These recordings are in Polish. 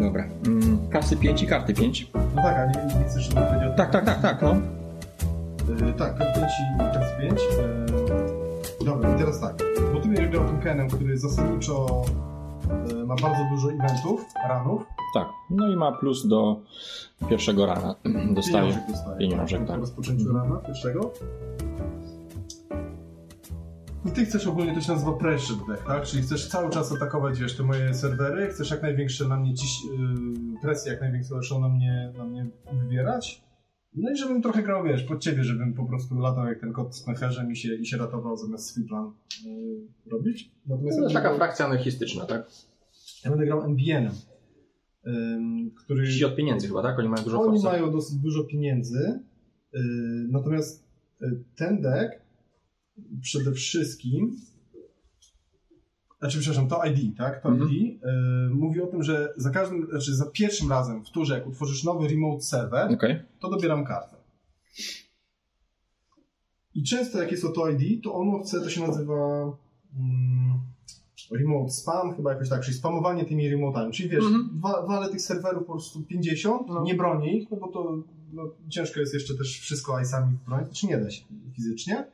Dobra. Mm, kasy 5 i karty 5. No tak, a nie, nie chcesz, żeby powiedział... Tak, tak, tak, tak, no. Yy, tak, kart 5 i kart 5. Yy, dobra, i teraz tak. Bo ty będziesz grał tym Kenem, który zasadniczo yy, ma bardzo dużo eventów, ranów. Tak. No i ma plus do pierwszego rana. Dostaje. Pieniążek dostaje. Pieniążek, Po tak. rozpoczęciu rana pierwszego. I ty chcesz ogólnie, to się nazywa pressure deck, tak? Czyli chcesz cały czas atakować, wiesz, te moje serwery, chcesz jak największe na mnie ciś, yy, presję, jak największą na mnie, na mnie wywierać. No i żebym trochę grał, wiesz, pod ciebie, żebym po prostu latał jak ten kot z mecherzem i się, i się ratował zamiast swój plan yy, robić. Natomiast To ja jest taka będę, frakcja anarchistyczna, tak? ja będę grał NBN-em, ym, który... Ci od pieniędzy chyba, tak? Oni mają dużo Oni forsy. mają dosyć dużo pieniędzy, yy, natomiast yy, ten deck przede wszystkim, znaczy przepraszam, to ID, tak? To Mhm. ID yy, mówi o tym, że za każdym, znaczy za pierwszym razem w turze, jak utworzysz nowy remote server, Okej. to dobieram kartę. I często jak jest to to ID, to ono chce, to się nazywa mm, remote spam, chyba jakoś tak, czyli spamowanie tymi remotami. Czyli wiesz, wa- walę tych serwerów po prostu 50, No. nie bronię ich, no bo to no, ciężko jest jeszcze też wszystko IS-ami bronić, czy nie da się fizycznie.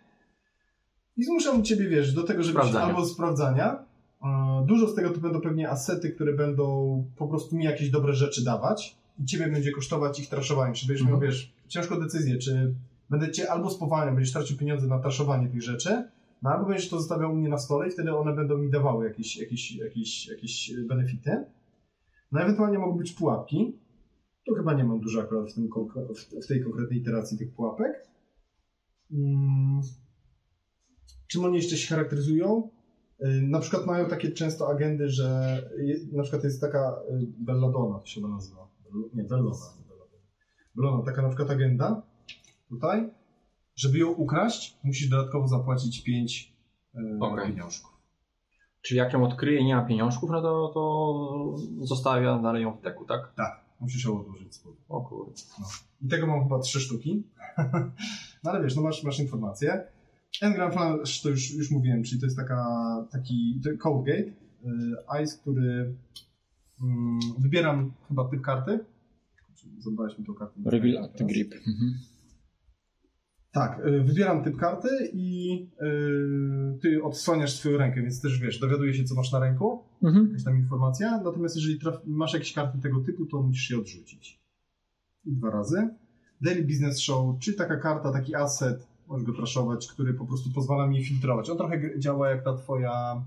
I zmuszam ciebie, wiesz, do tego, żebyś Sprawdzania. albo sprawdzania. E, Dużo z tego to będą pewnie asety, które będą po prostu mi jakieś dobre rzeczy dawać i ciebie będzie kosztować ich traszowanie. Czy będziesz miał, Mhm. wiesz, ciężką decyzję, czy będę cię albo spowalniał, będziesz tracił pieniądze na traszowanie tych rzeczy, no albo będziesz to zostawiał u mnie na stole i wtedy one będą mi dawały jakieś, jakieś, jakieś, jakieś benefity. No ewentualnie mogą być pułapki. Tu chyba nie mam dużo akurat w, tym, w tej konkretnej iteracji tych pułapek. Mm. Czym oni jeszcze się charakteryzują? Y, Na przykład mają takie często agendy, że na przykład jest taka y, Belladonna, to się chyba nazywa. Nie, Bellona. Bellona, taka na przykład agenda tutaj. Żeby ją ukraść, musisz dodatkowo zapłacić 5 Okej. pieniążków. Czyli jak ją odkryje i nie ma pieniążków, no to, to zostawia dalej ją w teku, tak? Tak, musisz ją odłożyć z. O kurde. I tego mam chyba trzy sztuki. no ale wiesz, no masz, masz informację. Engram Flash to już, już mówiłem, czyli to jest taka, taki Codegate, y, ICE, który mm, wybieram chyba typ karty. Zadbałeś mi tą kartę. Reveal at the grip. Mhm. Tak, y, wybieram typ karty i y, ty odsłaniasz swoją rękę, więc też wiesz, dowiaduje się co masz na ręku, Mhm. jakaś tam informacja, natomiast jeżeli masz jakieś karty tego typu, to musisz je odrzucić. I dwa razy. Daily Business Show, czyli taka karta, taki asset, możesz go traszować, który po prostu pozwala mi filtrować. On trochę działa jak ta twoja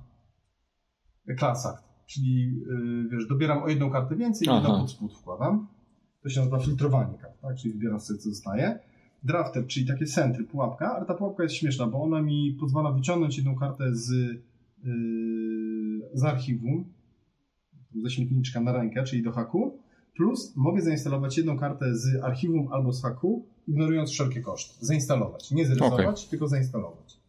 class act, czyli yy, wiesz, dobieram o jedną kartę więcej i jedną pod spód wkładam. To się nazywa filtrowanie kart, tak? czyli wybieram sobie co zostaje. Drafter, czyli takie centry, pułapka, ale ta pułapka jest śmieszna, bo ona mi pozwala wyciągnąć jedną kartę z, yy, z archiwum, ze śmietniczka na rękę, czyli do haku, plus mogę zainstalować jedną kartę z archiwum albo z haku, ignorując wszelkie koszty. Zainstalować. Nie zrealizować, tylko zainstalować.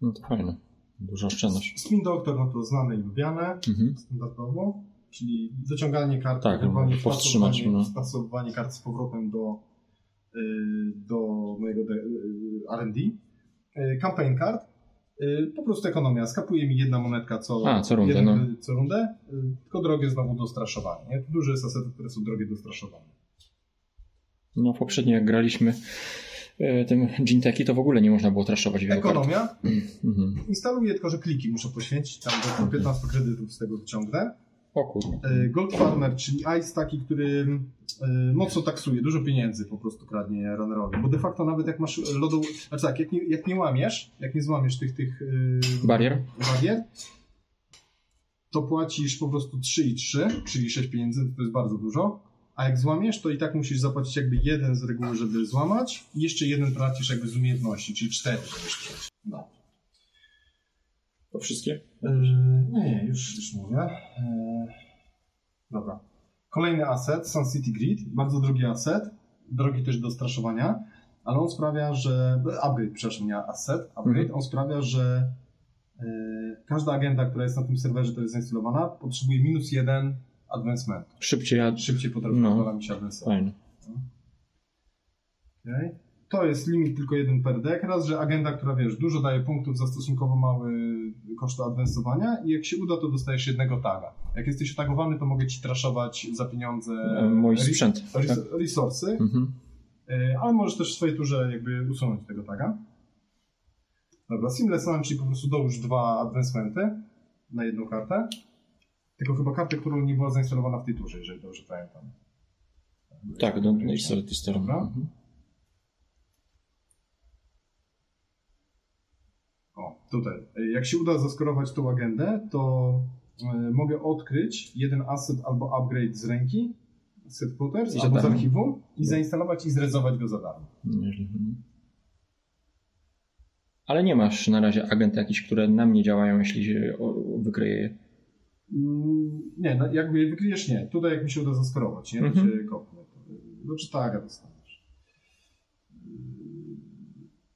No to fajne. Duża oszczędność. Spin Doctor, no to znane i lubiane, Mhm. standardowo, czyli wyciąganie kart, Tak, ewentualnie powstrzymać, wpasowanie, no. kart z powrotem do, y, do mojego de- y, R&D. Y, Campaign card, y, po prostu ekonomia. Skapuje mi jedna monetka co, A, co rundę, jeden, no. co rundę, y, tylko drogie znowu do straszowania. Nie? Dużo jest asetów, które są drogie do straszowania. No poprzednio jak graliśmy e, tym Ginteki, to w ogóle nie można było traszować wielu kart. Ekonomia, Mhm. instaluję tylko, że kliki muszę poświęcić, tam do 15 kredytów z tego wyciągnę. O kurde. E, Gold Farmer, czyli ICE taki, który e, mocno taksuje, dużo pieniędzy po prostu kradnie runnerowi, bo de facto nawet jak masz lodu, znaczy tak, jak nie, jak nie łamiesz, jak nie złamiesz tych, tych e, Barier? barier, to płacisz po prostu 3 i 3, czyli 6 pieniędzy, to jest bardzo dużo, a jak złamiesz, to i tak musisz zapłacić jakby jeden z reguły, żeby złamać i jeszcze jeden tracisz jakby z umiejętności, czyli 4, żebyś przejść. No. To wszystkie? Yy, nie, już, już mówię. Yy, dobra. Kolejny asset, Sun City Grid, bardzo drogi asset, drogi też do straszowania, ale on sprawia, że, upgrade, przepraszam, nie asset, upgrade, Mhm. on sprawia, że yy, każda agenda, która jest na tym serwerze, to jest zainstalowana, potrzebuje minus jeden advancement. Szybciej ja... Szybciej potrafi No. no. mi się advancementować. Fajne. Okay. To jest limit tylko jeden per deck, raz, że agenda, która wiesz, dużo daje punktów za stosunkowo mały koszt adwensowania i jak się uda, to dostajesz jednego taga. Jak jesteś otagowany, to mogę ci traszować za pieniądze Mój res- sprzęt. Tak? res- resursy, Mhm. E, ale możesz też w swojej turze jakby usunąć tego taga. Dobra, Seamless Launch, czyli po prostu dołóż dwa advancementy na jedną kartę. Tylko chyba kartę, którą nie była zainstalowana w tej turze, jeżeli dobrze pamiętam. Tak, do Install Twister. Dobra. Mhm. O, tutaj. Jak się uda zaskorować tą agendę, to e, mogę odkryć jeden asset albo upgrade z ręki, set za albo z archiwum i zainstalować i zrezować go za darmo. Mhm. Ale nie masz na razie agent jakichś, które na mnie działają, jeśli się wykryje je. Mm, Nie, no jakby je wykryjesz, nie. Tutaj jak mi się uda zaskorować, nie? To Mhm. się kopnę. To, Znaczy taga dostaniesz.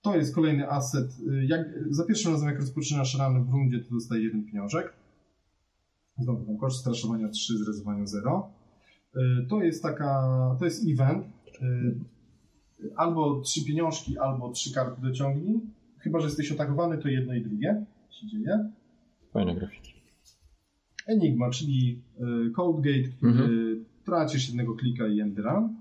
To jest kolejny asset. Jak, za pierwszym razem, jak rozpoczynasz run w rundzie, to dostaje jeden pieniążek. Znowu ten koszt straszowania 3, zrezowania 0. To jest taka, to jest event. Y, Albo trzy pieniążki, albo trzy karty dociągnij. Chyba, że jesteś atakowany, to jedno i drugie się dzieje. Fajne grafiki. Enigma, czyli y, Code Gate, który Mhm. tracisz jednego klika i end run.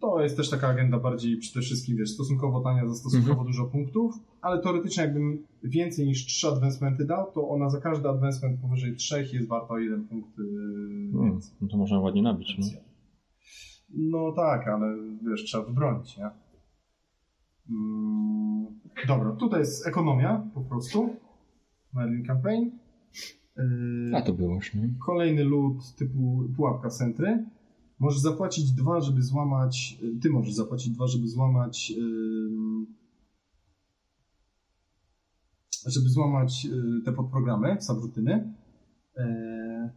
To jest też taka agenda bardziej przede wszystkim, wiesz, stosunkowo tania za stosunkowo Mhm. dużo punktów, ale teoretycznie jakbym więcej niż 3 advancementy dał, to ona za każdy advancement powyżej 3 jest warta o jeden punkt y, Mm, więcej. no to można ładnie nabić. No. No tak, ale wiesz, trzeba wybronić, nie? Mm, dobra, tutaj jest ekonomia po prostu. Merlin Campaign. Yy, A to było już, no. Kolejny lód typu pułapka centry. Możesz zapłacić dwa, żeby złamać. y, Ty możesz zapłacić dwa, żeby złamać. Żeby złamać y, te podprogramy, subrutyny. E,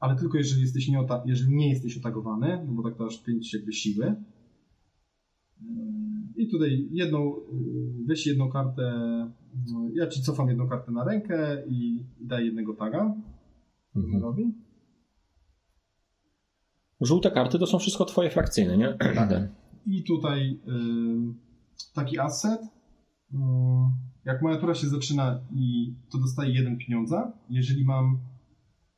Ale tylko jeżeli jesteś nie, ota- jeżeli nie jesteś otagowany, no bo tak to aż 5 jakby siły. E, I tutaj jedną, y, weź jedną kartę, y, ja ci cofam jedną kartę na rękę i daję jednego taga Mhm. Żółte karty to są wszystko twoje frakcyjne, nie? Ten. I tutaj y, taki asset. Y, jak moja tura się zaczyna i to dostaje jeden pieniądza, jeżeli mam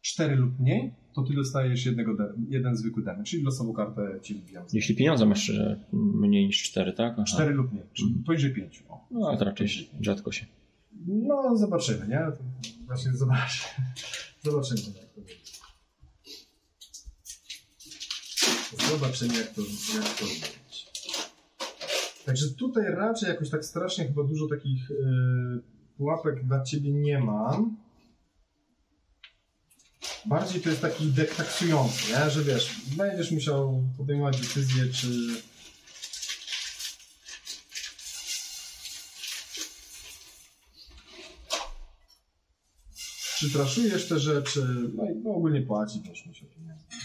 cztery lub mniej, to ty dostajesz jednego de- jeden zwykły damage, czyli losową kartę ci wbijam. Jeśli pieniądze masz mniej niż 4, tak? Aha. Cztery lub mniej, czyli Mhm. poniżej pięciu. O. No to raczej rzadko się. No, zobaczymy, nie? Właśnie zobaczymy. Zobaczymy, jak to będzie. Zobaczymy, jak to, jak to będzie. Także tutaj raczej jakoś tak strasznie chyba dużo takich yy, pułapek dla ciebie nie mam. Bardziej to jest taki dek taksujący, nie? że wiesz, będziesz musiał podejmować decyzję, czy, czy traszujesz te rzeczy, no i no ogólnie płaci, będziesz musiał pieniędzy.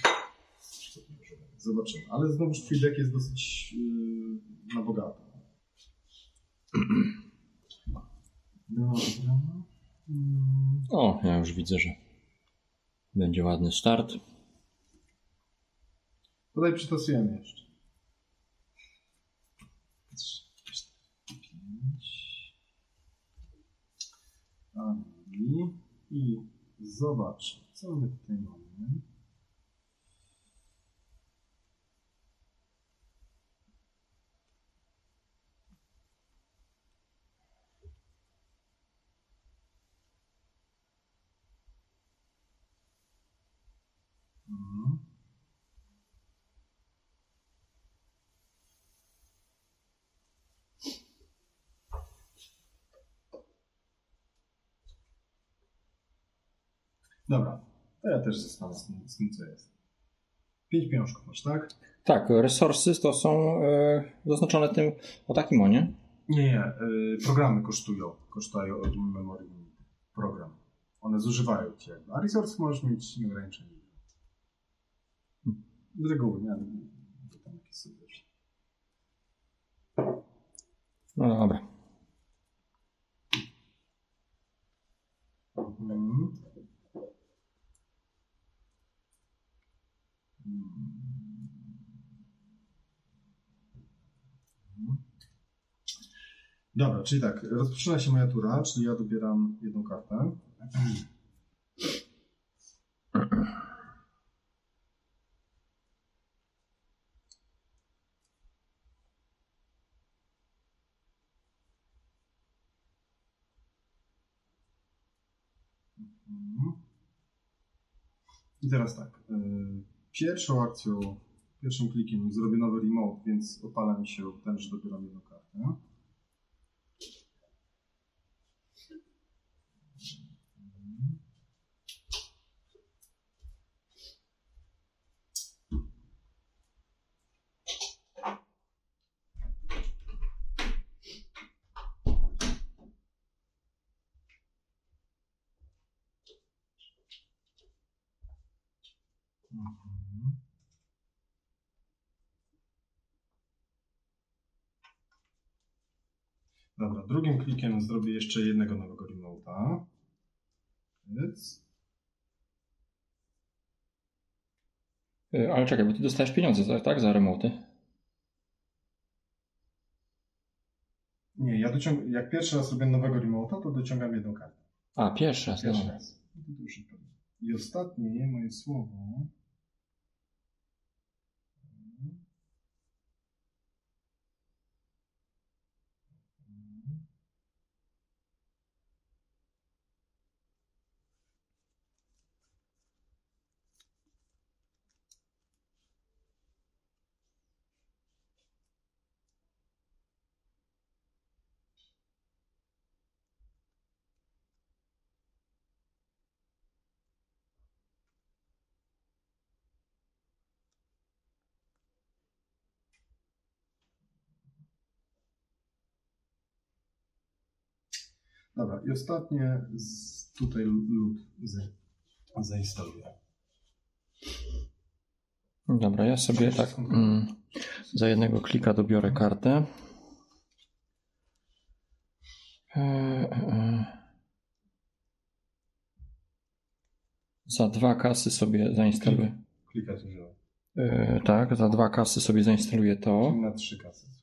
Zobaczymy. Ale znowuż twój deck jest dosyć yy, na bogato. Dobra. Mm, O, ja już widzę, że będzie ładny start. Tutaj przytasujemy jeszcze. Ani. I zobacz, co my tutaj mamy. Dobra, to ja też zostanę z tym, z tym co jest. Pięć pieniążków masz, tak? Tak, resources to są e, zaznaczone tym o takim onie. Nie, nie. Y, programy kosztują. Kosztują od memory. Program. One zużywają cię. A resource możesz mieć nieograniczenie. Z reguły, nie? tam jakieś wiesz. No dobra. Mhm. Dobra, czyli tak, rozpoczyna się moja tura, czyli ja dobieram jedną kartę. I teraz tak. y, Pierwszą akcją, pierwszym klikiem zrobię nowy remote, więc opala mi się ten, że dobieram jedną kartę. Mhm. Dobra, zrobię jeszcze jednego nowego remote'a. Więc Y, Ale czekaj, bo ty dostajesz pieniądze, tak, tak za remoty? Nie, ja dociągam, jak pierwszy raz robię nowego remote'a, to dociągam jedną kartę. A, pierwszy raz. Pierwszy dobra. raz. No. I ostatnie moje słowo. Dobra, i ostatnie z, tutaj lód z, zainstaluję. Dobra, ja sobie tak mm, za jednego klika dobiorę kartę. E, e, e. Za dwa kasy sobie zainstaluję. Klikać użyłem. E, tak, za dwa kasy sobie zainstaluję to. Czyli na trzy kasy.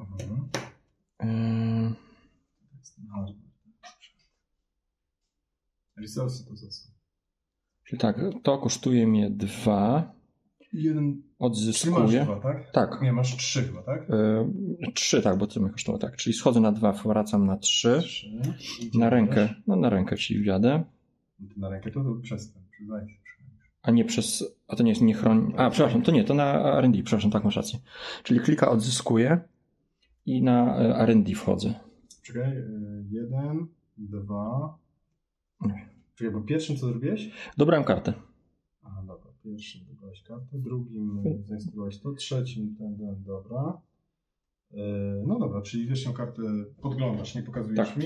Mhm. Ten hardware. Resursy to są? czyli tak, to kosztuje mnie dwa. Jeden. Czyli masz Odzyskuję. dwa, tak? Tak. Nie, masz trzy chyba, tak? E, trzy, tak, bo to mnie kosztowało tak. Czyli schodzę na dwa, wracam na trzy. Trzy. Na rękę, no na rękę ci wjadę. No Na rękę to, to przyznaj się. A nie przez. A to nie jest nie chroni. A, przepraszam, to nie, to na RD, przepraszam, tak masz rację. Czyli klika odzyskuję i na e, RD wchodzę. Czekaj, y, jeden, dwa. Czekaj, bo pierwszym co zrobiłeś? Dobrałem kartę. Aha, dobra, pierwszym dobrałeś kartę, drugim y, zainstalowałeś to, trzecim ten, ten, dobra. No dobra, czyli wierzchnią kartę podglądasz, nie pokazujesz Tak. mi.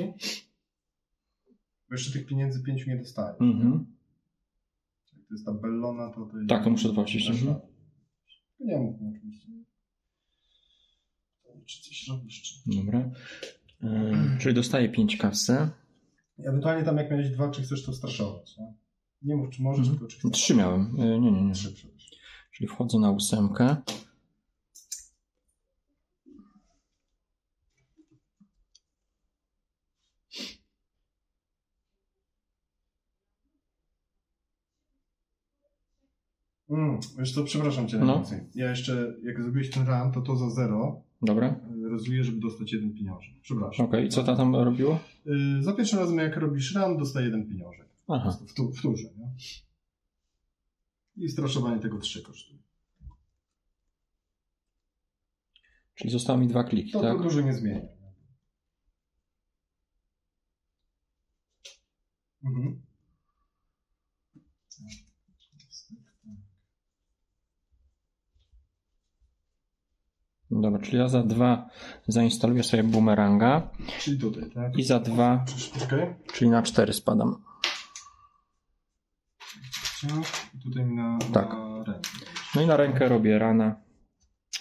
Bo jeszcze tych pieniędzy pięciu nie dostajesz. Mhm. Jak to jest ta bellona, to... to Tak, to muszę zapłacić, Dasz mhm. Nie mów oczywiście. Czy coś robisz, czy... Dobra. E, czyli dostaję 5 kasy. Ewentualnie tam jak miałeś dwa, czy chcesz to straszować, nie? Nie mów, czy możesz, Mhm. tylko czy chcesz. Trzy miałem. E, Nie, nie, nie. Trzy. Czyli wchodzę na ósemkę. Mm, wiesz co, przepraszam cię No. najmocniej. Ja jeszcze, jak zrobiłeś ten run, to to za zero Dobra. y, rozwiję, żeby dostać jeden pieniążek. Przepraszam. Okej, i co ta tam robiło? Y, za pierwszym razem, jak robisz run, dostaje jeden pieniążek. Aha. W, tu, w turze, nie? I straszowanie tego trzy kosztuje. Czyli zostały mi dwa kliki, To, tak? to dużo nie zmienia. Mhm. Dobra, czyli ja za dwa zainstaluję sobie bumeranga Czyli tutaj, tak? i za dwa, Czekaj. czyli na cztery spadam. I tutaj mi na, Tak. na rękę. No i na rękę robię rana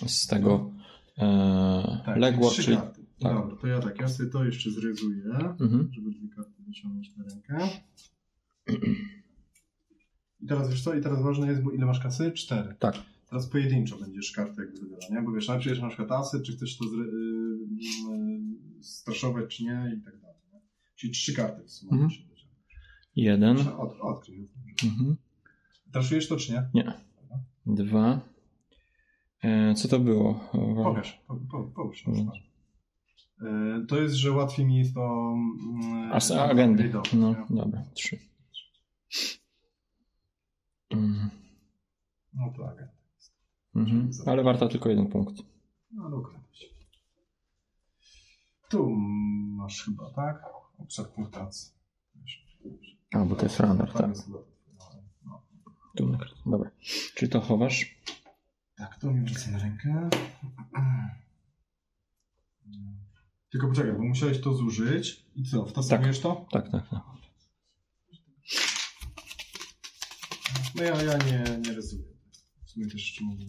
z tego e, Tak, trzy czyli... karty. tak. Dobra, to ja tak, ja sobie to jeszcze zrezuję, Mhm. żeby dwie karty wyciągnąć na rękę. I teraz wiesz co, i teraz ważne jest, bo ile masz kasy? Cztery. Tak. Teraz pojedynczo będziesz kartę jakby wybierał, nie? Bo wiesz, najpierw na przykład asy, czy chcesz to zre, y, y, straszować, czy nie i tak dalej. Nie? Czyli trzy karty w sumie. Mhm. Jeden. Od, odkryj. Mhm. Traszujesz to, czy nie? Dwa. E, co to było? E, Pokaż, po, po, połóż. Y, To jest, że łatwiej mi jest to... mm, As, agendy. No, nie? dobra. Trzy. Mm, No to agenda. Mhm. Ale warto tylko jeden punkt. No dobra. Tu masz chyba, tak? Obszar punktacji. A, bo to jest runner, tak. chyba- no. Tu na kartę. Dobra. Czy to chowasz? Tak, to mi wrzucę na rękę. Tylko poczekaj, bo musiałeś to zużyć. I co, wtasowujesz to? Tak, tak, tak. No ja, ja nie, nie ryzykuję. W sumie też jeszcze mogę.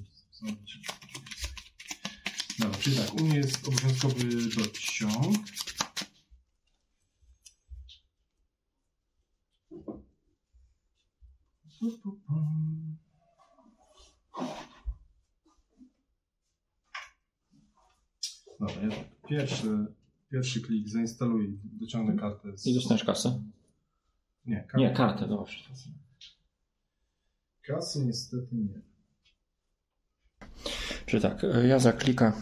Dobra, czyli tak, u mnie jest obowiązkowy dociąg. Dobra, ja tak, pierwszy, pierwszy klik, zainstaluj, dociągnę kartę z... I dostaniesz kasę? Nie, kartę. Nie, kartę, dobrze. Kasy niestety nie. Czy tak, e, ja za klika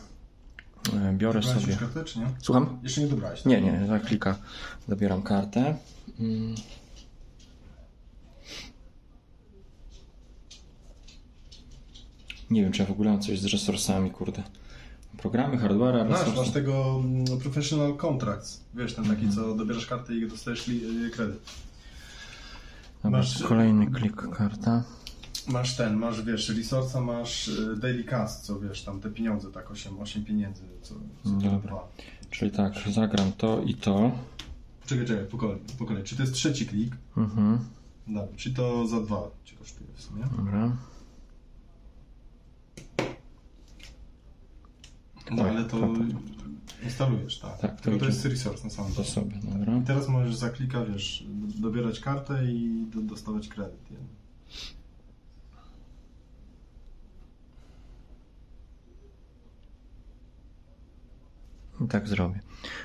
e, biorę sobie... kartę, czy nie? Słucham? Jeszcze nie dobrałeś. Nie, nie, za klika zabieram kartę. Mm. Nie wiem, czy ja w ogóle mam coś z resursami, kurde. Programy, hardware, Masz, resursy. masz tego mm, professional contracts. Wiesz, ten taki, co dobierasz kartę i dostajesz y, kredyt. Dobra, masz- kolejny klik karta. Masz ten, masz, wiesz, resource'a, masz y, daily cast, co wiesz, tam te pieniądze, tak 8, 8 pieniędzy, co, co Dobra. Czyli tak, zagram to i to. Czekaj, czekaj, po kolei, po kolei. Czy to jest trzeci klik? Mhm, Dobra, czy to za dwa cię kosztuje w sumie? dobra. No Tak, ale to tak, instalujesz, tak. Tak, to to jest resource na samym To sobie, dobra. I teraz możesz za klika, wiesz, dobierać kartę i do, dostawać kredyt. Nie? I tak zrobię.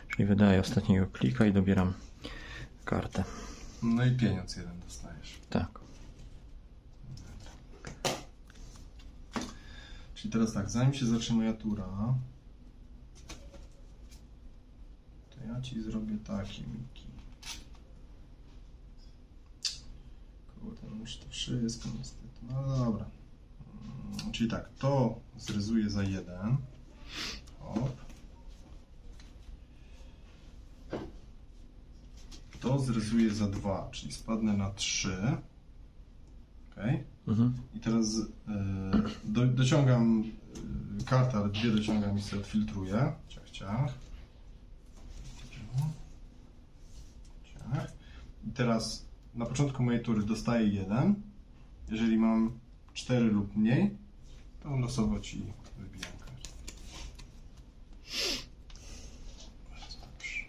Czyli wydaję ostatniego klika i dobieram kartę. No i pieniądz jeden dostajesz. Tak. Czyli teraz tak, zanim się zacznie moja tura, to ja ci zrobię taki Miki. Kurde, no już to wszystko niestety. No dobra. Mm, Czyli tak, to zryzuję za jeden. Hop. To zryzuję za dwa, czyli spadnę na trzy. Okej. Mhm. I teraz e, do, dociągam e, kartę, ale dwie dociągam i sobie odfiltruję. Ciach, ciach. Ciach. I teraz na początku mojej tury dostaję jeden. Jeżeli mam cztery lub mniej, to losowo ci wybijam kartę. Bardzo dobrze.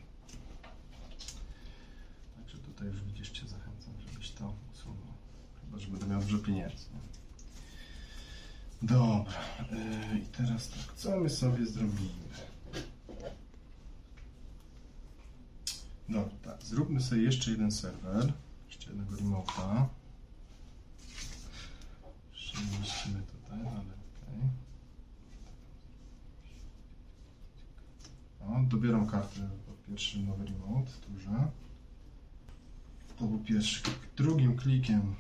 Także tutaj już widzisz, cię zachęcam, żebyś to usunął. Chyba, że będę miał dużo pieniędzy. Nie? Dobra. Yy, I teraz tak, co my sobie zrobimy? Dobra, tak. Zróbmy sobie jeszcze jeden serwer. Jeszcze jednego remote'a. Przemieścimy tutaj, ale okej. O, dobieram kartę pod pierwszy nowy remote, duże. To był pierwszy. Drugim klikiem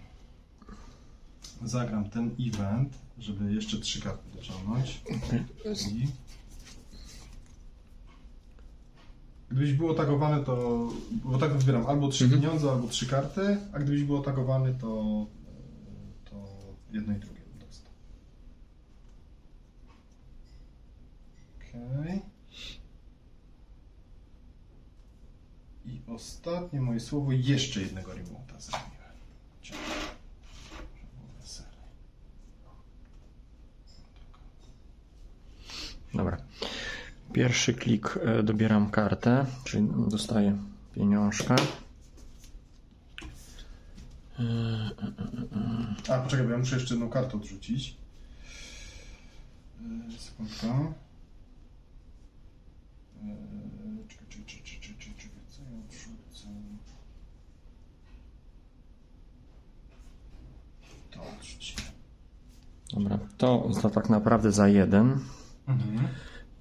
zagram ten event, żeby jeszcze trzy karty dociągnąć. I... Gdybyś było tagowane, to. Bo tak wybieram albo trzy Mhm. pieniądze, albo trzy karty, a gdybyś było tagowany, to. to jedno i drugie bym dostał. Okej. I ostatnie moje słowo, jeszcze jednego remote'a zrobiłem. Ciao. Żeby było weselej. Dobra. Pierwszy klik e, dobieram kartę, czyli dostaję pieniążka. A, poczekaj, bo ja muszę jeszcze jedną kartę odrzucić. Sekundka. Czekaj, czekaj, czekaj, czekaj, czekaj, czekaj, co ja odrzucę? To. Dobra, to za tak naprawdę za jeden.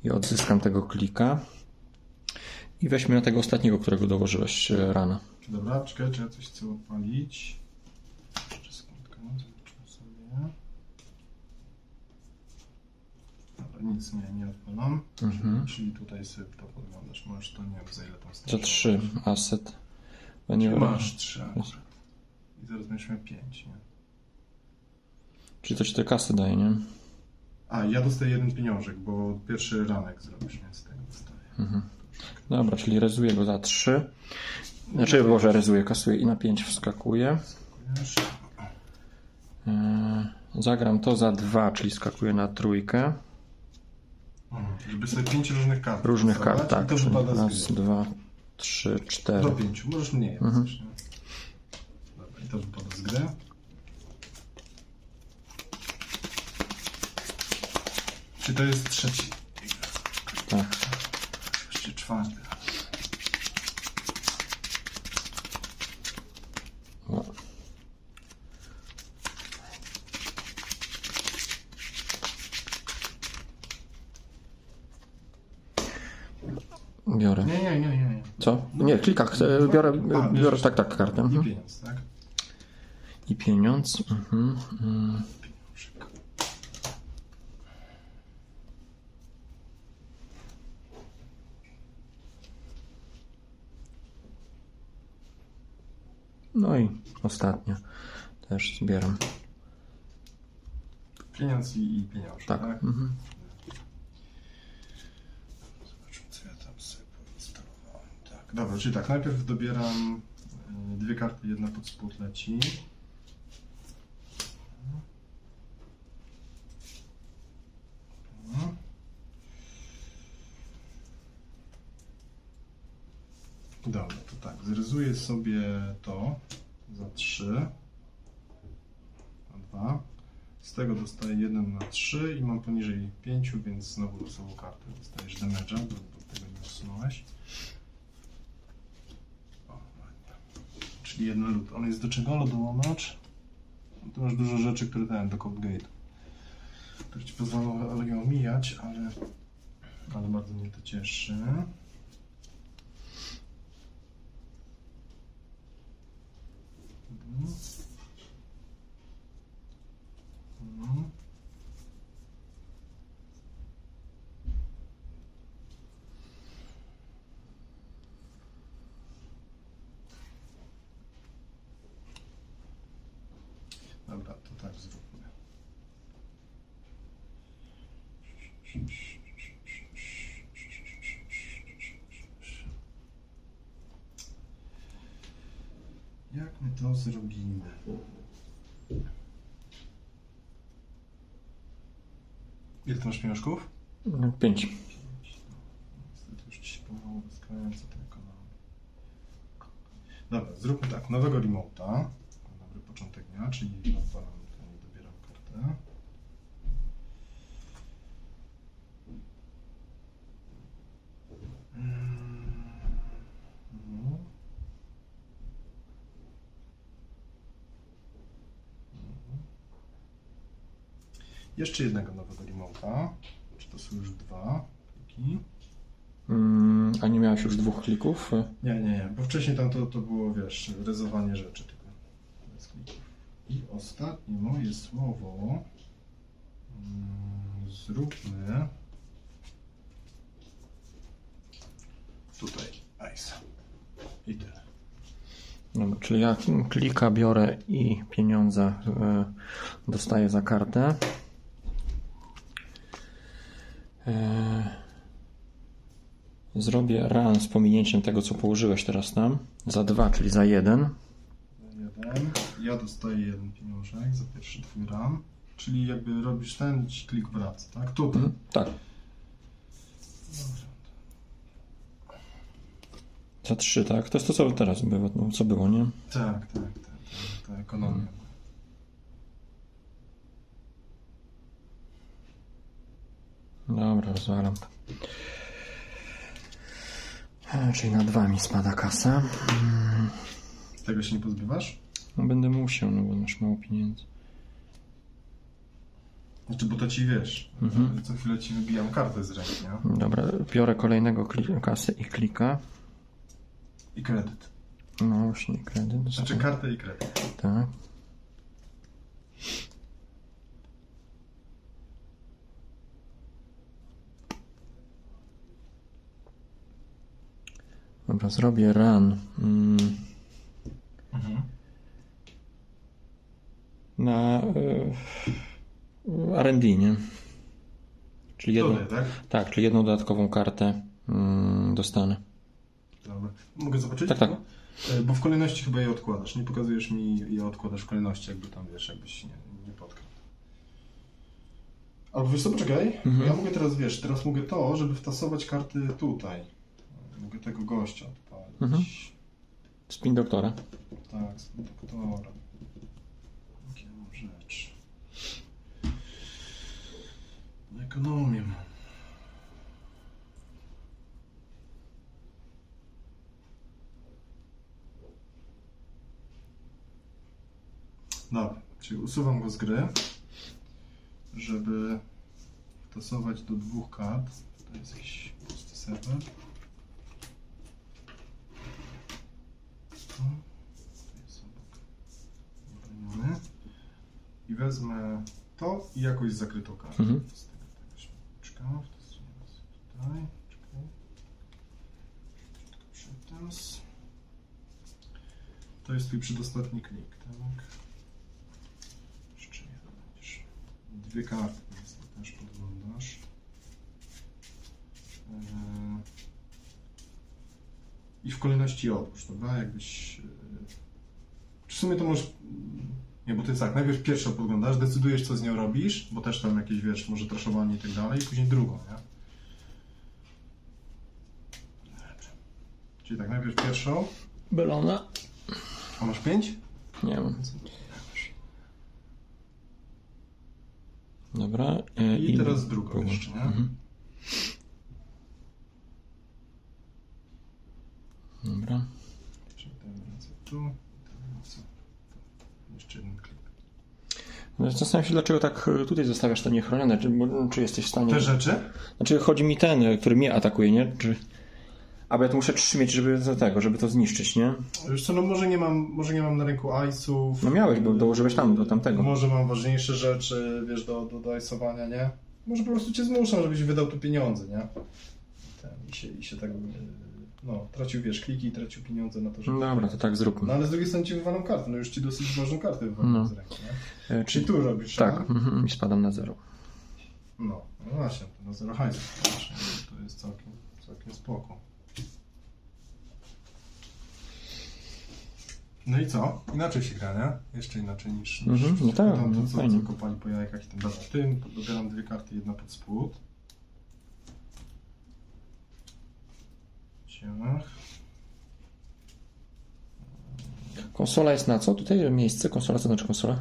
I odzyskam tego klika. I weźmy na tego ostatniego, którego dołożyłeś e, rana. Dobra, czekaj, czy ja coś chcę odpalić. Jeszcze sekundkę, zobaczmy sobie. Dobra, nic nie, nie odpalam. Mhm. Czyli tutaj sobie to podglądasz. Masz to, nie wiem za ile tam Za starczy. trzy asset. Bo nie Masz trzy akurat. I zaraz będziesz miał pięć, nie? Czyli to ci te kasy daje, nie? A, ja dostaję jeden pieniążek, bo pierwszy ranek zrobisz, więc tego dostaję. Mhm. Dobra, czyli rezuję go za trzy. Znaczy, Boże, rezuję, kasuję i na pięć wskakuję. Wiesz? Eee, Zagram to za dwa, czyli skakuję na trójkę. Mhm. Żeby sobie pięć różnych kart Różnych kart, tak. To wypada Raz, dwa, trzy, cztery. Do pięciu, możesz mniej, Mhm. Dobra, i to wypada z gry. Czy to jest trzeci? Tak. Jeszcze czwarty. O. Biorę. Nie, nie, nie, nie. nie. Co? Nie, klikach. Biorę, A, biorę tak, tak, kartę. I Mhm. pieniądz, tak? I pieniądz. Mhm. No i ostatnie. Też zbieram. Pieniądz i, i pieniążek, Tak. tak? Mhm. Zobaczmy, co ja tam sobie poinstalowałem. Tak, dobra, czyli tak, najpierw dobieram y, dwie karty, jedna pod spód leci. Mhm. Dobra, zryzuję sobie to za 3 na 2. Z tego dostaję 1 na 3 i mam poniżej 5, więc znowu losową kartę. Dostajesz damage'a, bo, bo tego nie usunąłeś. O, ładnie. Czyli jeden lód. On jest do czego lodołamacz? No, tu masz dużo rzeczy, które dałem do Code Gate. Które ci pozwolą je omijać, ale, ale bardzo mnie to cieszy. Mhm. Mhm. Dobra, to tak zróbmy. Jak my to zrobimy? Ile ty masz pieniążków? Pięć. Niestety już ci się pomału rozkrające te ekonomie. Dobra, zróbmy tak. Nowego remote'a. Dobry początek dnia, czyli odpalam tutaj, dobieram kartę. Mhm. Mhm. Jeszcze jednego nowego remote'a. Czy to są już dwa pliki? Mm, a nie miałeś już dwóch klików? Nie, nie, nie, bo wcześniej tam to, to było, wiesz, rezowanie rzeczy tylko. Bez klików. I ostatnie moje słowo. Mm, zróbmy. Tutaj, ice. I tyle. Dobra, czyli ja klika biorę i pieniądze y, dostaję za kartę. Y, Zrobię run z pominięciem tego, co położyłeś teraz tam. Za dwa, czyli za jeden. Jeden. Ja dostaję jeden pieniążek za pierwszy twój ram. Czyli jakby robisz ten i ci klik wraca, tak? Tutaj. Mhm, tak. Dobra. Za trzy, tak? To jest to, co teraz było, no, co było, nie? Tak, tak, tak. tak, Ta ekonomia. Dobra, rozwalam to. E, Czyli na dwa mi spada kasa. Tego się nie pozbywasz? No będę musiał, no bo masz mało pieniędzy. Znaczy, bo to ci wiesz, Mhm. co chwilę ci wybijam kartę z ręki, nie? Dobra, biorę kolejnego kasy i klika. I kredyt. No właśnie, kredyt. Znaczy kartę i kredyt. Tak. Dobra, zrobię run mm, Mhm. na y, R&D, nie? Czyli jedną, tak? tak, czyli jedną dodatkową kartę mm, dostanę. Dobra. Mogę zobaczyć? Tak, tak. E, Bo w kolejności chyba je odkładasz. Nie pokazujesz mi, je odkładasz w kolejności, jakby tam, wiesz, jakbyś nie, nie potknął. Albo wiesz co, poczekaj. Mhm. Bo Ja mogę teraz, wiesz, teraz mogę to, żeby wtasować karty tutaj. Mogę tego gościa odpalić. Mhm. Spin doktora. Tak, z doktora. Jakie mam rzeczy. Na ekonomię mam. Dobra, czyli usuwam go z gry, żeby wtasować do dwóch kart. To jest jakiś pusty serwer. To jest obok obroniony. I wezmę to i jakoś zakrytą kartę. Mhm. Z tego, tego. Wtasuję nas tutaj. Czekaj. Przytas. To jest twój przedostatni klik, tak? Jeszcze jeden będziesz. Dwie karty niestety też podglądasz. Eee, I w kolejności odłóż, dobra? Jakbyś... e, W sumie to możesz... Nie, bo jest tak, najpierw pierwszą podglądasz, decydujesz co z nią robisz, bo też tam jakieś, wiesz, może traszowanie i tak dalej, i później drugą, nie? Dobrze. Czyli tak, najpierw pierwszą. Belona. A masz pięć? Nie mam. Dobra. e, I teraz drugą jeszcze, nie? Mhm. Dobra. Tu. Jeden klik. No, Zastanawiam się, dlaczego tak e, tutaj zostawiasz to niechronione. Czy, bo- czy jesteś w stanie. Te rzeczy? Znaczy, chodzi mi ten, e, który mnie atakuje, nie? Czy. A bo ja tu muszę trzy mieć, żeby do tego, żeby to zniszczyć, nie? Wiesz co, no może nie mam, może nie mam na ręku ice'ów. No miałeś, bo dołożyłeś tam do tamtego. Może mam ważniejsze rzeczy, wiesz, do, do, do ice'owania, nie? Może po prostu cię zmuszam, żebyś wydał tu pieniądze, nie? I się, i się tak, yy, no, tracił, wiesz, kliki i tracił pieniądze na to, żeby... No Dobra, to tak No zróbmy. ale z drugiej strony ci wywalam kartę, no już ci dosyć ważną kartę wywalam No. z ręki, nie? E, Czyli Czy... tu robisz, Tak, mhm, i spadam na zero. No, no właśnie, to na zero właśnie, to jest całkiem, całkiem spoko. No i co? Inaczej się gra, nie? Jeszcze inaczej niż, niż Mhm, no tak, tam, no co, fajnie. co kopali po jajkach i tym dobra. Tym dobieram dwie karty, jedna pod spód. Ciach. Konsola jest na co? Tutaj miejsce? Konsola, co znaczy konsola?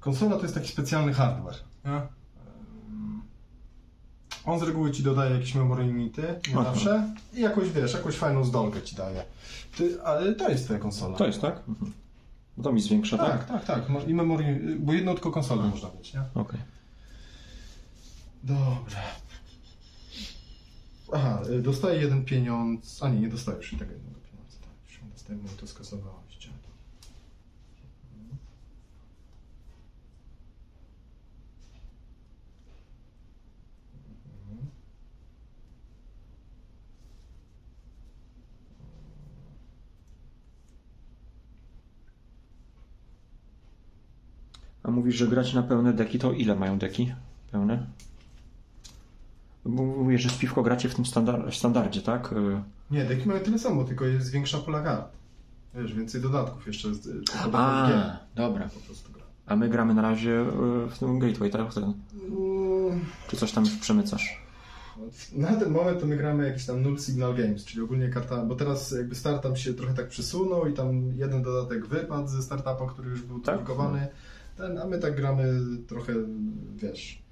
Konsola to jest taki specjalny hardware. Nie? On z reguły ci dodaje jakieś memory limity, nie Aha. zawsze, i jakąś, wiesz, jakąś fajną zdolkę ci daje. Ty, ale to jest twoja konsola. To jest, tak? Mhm. Bo to mi zwiększa, tak? Tak, tak, tak. I memory, bo jedną tylko konsolę można mieć, nie? Okej. Dobra. Aha, dostaję jeden pieniądz. A nie, nie dostajesz i tego jednego pieniądza. Tak, już dostaję, bo to. Mhm. A mówisz, że grać na pełne deki, to ile mają deki pełne? Bo mówisz, że z piwko gracie w tym standard, standardzie, tak? Y, Nie, deki mają tyle samo, tylko jest większa pola kart. Wiesz, więcej dodatków jeszcze. A, gier dobra. po prostu gra. A my gramy na razie y, w tym Gateway, tak? Ten. Mm, Czy coś tam przemycasz? Na ten moment to my gramy jakiś tam null signal games, czyli ogólnie karta, bo teraz jakby startup się trochę tak przesunął i tam jeden dodatek wypadł ze startupa, który już był Tak? Ten, a my tak gramy trochę, wiesz,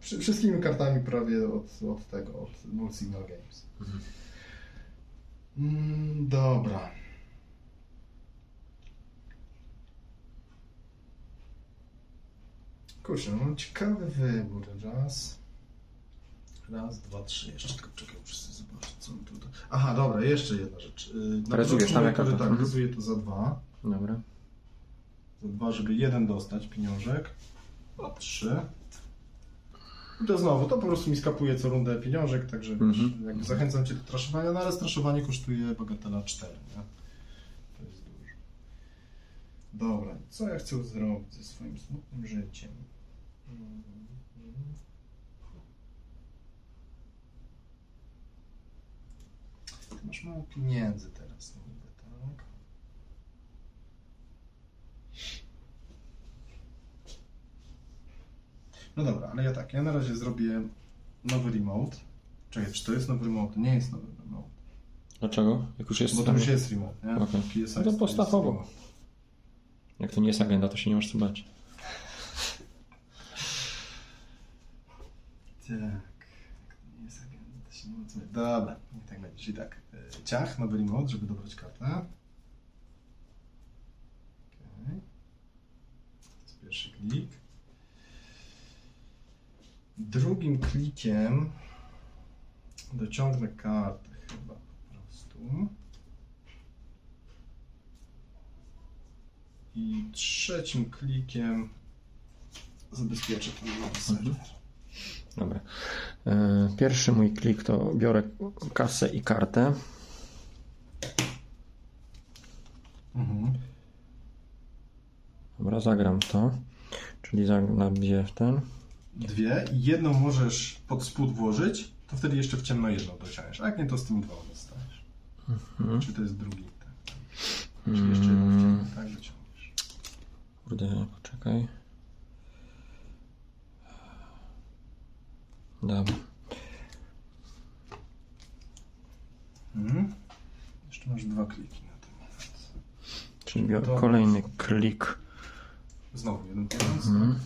Wszystkimi kartami prawie od, od tego, od Null Signal Games. Mm, dobra. Kurczę, no mam ciekawy wybór. Raz. Raz, dwa, trzy. Jeszcze tylko czekaj, muszę sobie zobaczyć, co mi tutaj... Aha, dobra, jeszcze jedna rzecz. Yy, Na Rezujesz tam jaka to? tak, Mhm. ryzuję tu za dwa. Dobra. Za dwa, żeby jeden dostać pieniążek. A trzy. I to znowu, to po prostu mi skapuje co rundę pieniążek, także Mhm. wiesz, jakby zachęcam Cię do traszowania, no ale straszowanie kosztuje bagatela 4, nie? To jest dużo. Dobra, co ja chcę zrobić ze swoim smutnym życiem? Mhm. Ty masz mało pieniędzy teraz, niby, tak? No dobra, ale ja tak, ja na razie zrobię nowy remote. Czekaj, czy to jest nowy remote? Nie jest nowy remote. Dlaczego? Jak już jest... Bo to już jest remote, nie? Okej. PSI No to remote. Jak to nie jest agenda, to się nie masz co bać. Tak. Jak to nie jest agenda, to się nie ma co... Dobra, niech tak będzie. Czyli tak, e, ciach, nowy remote, żeby dobrać kartę. Okej. To jest pierwszy klik. Drugim klikiem dociągnę kartę chyba po prostu. I trzecim klikiem zabezpieczę ten serwer. Dobra. E, Pierwszy mój klik to biorę kasę i kartę. Mhm. Dobra, zagram to. Czyli za- nabiję w ten. Dwie i jedną możesz pod spód włożyć, to wtedy jeszcze w ciemno jedną dociągniesz. A jak nie, to z tymi dwoma dostaniesz. Mhm. Czy to jest drugi? Tak. Czyli jeszcze jedną w ciemno, tak dociągniesz. Kurde, poczekaj. Dobra. Mhm. Jeszcze masz dwa kliki na moment. Czyli biorę Dobra. kolejny klik. Znowu jeden pieniądz. Mhm.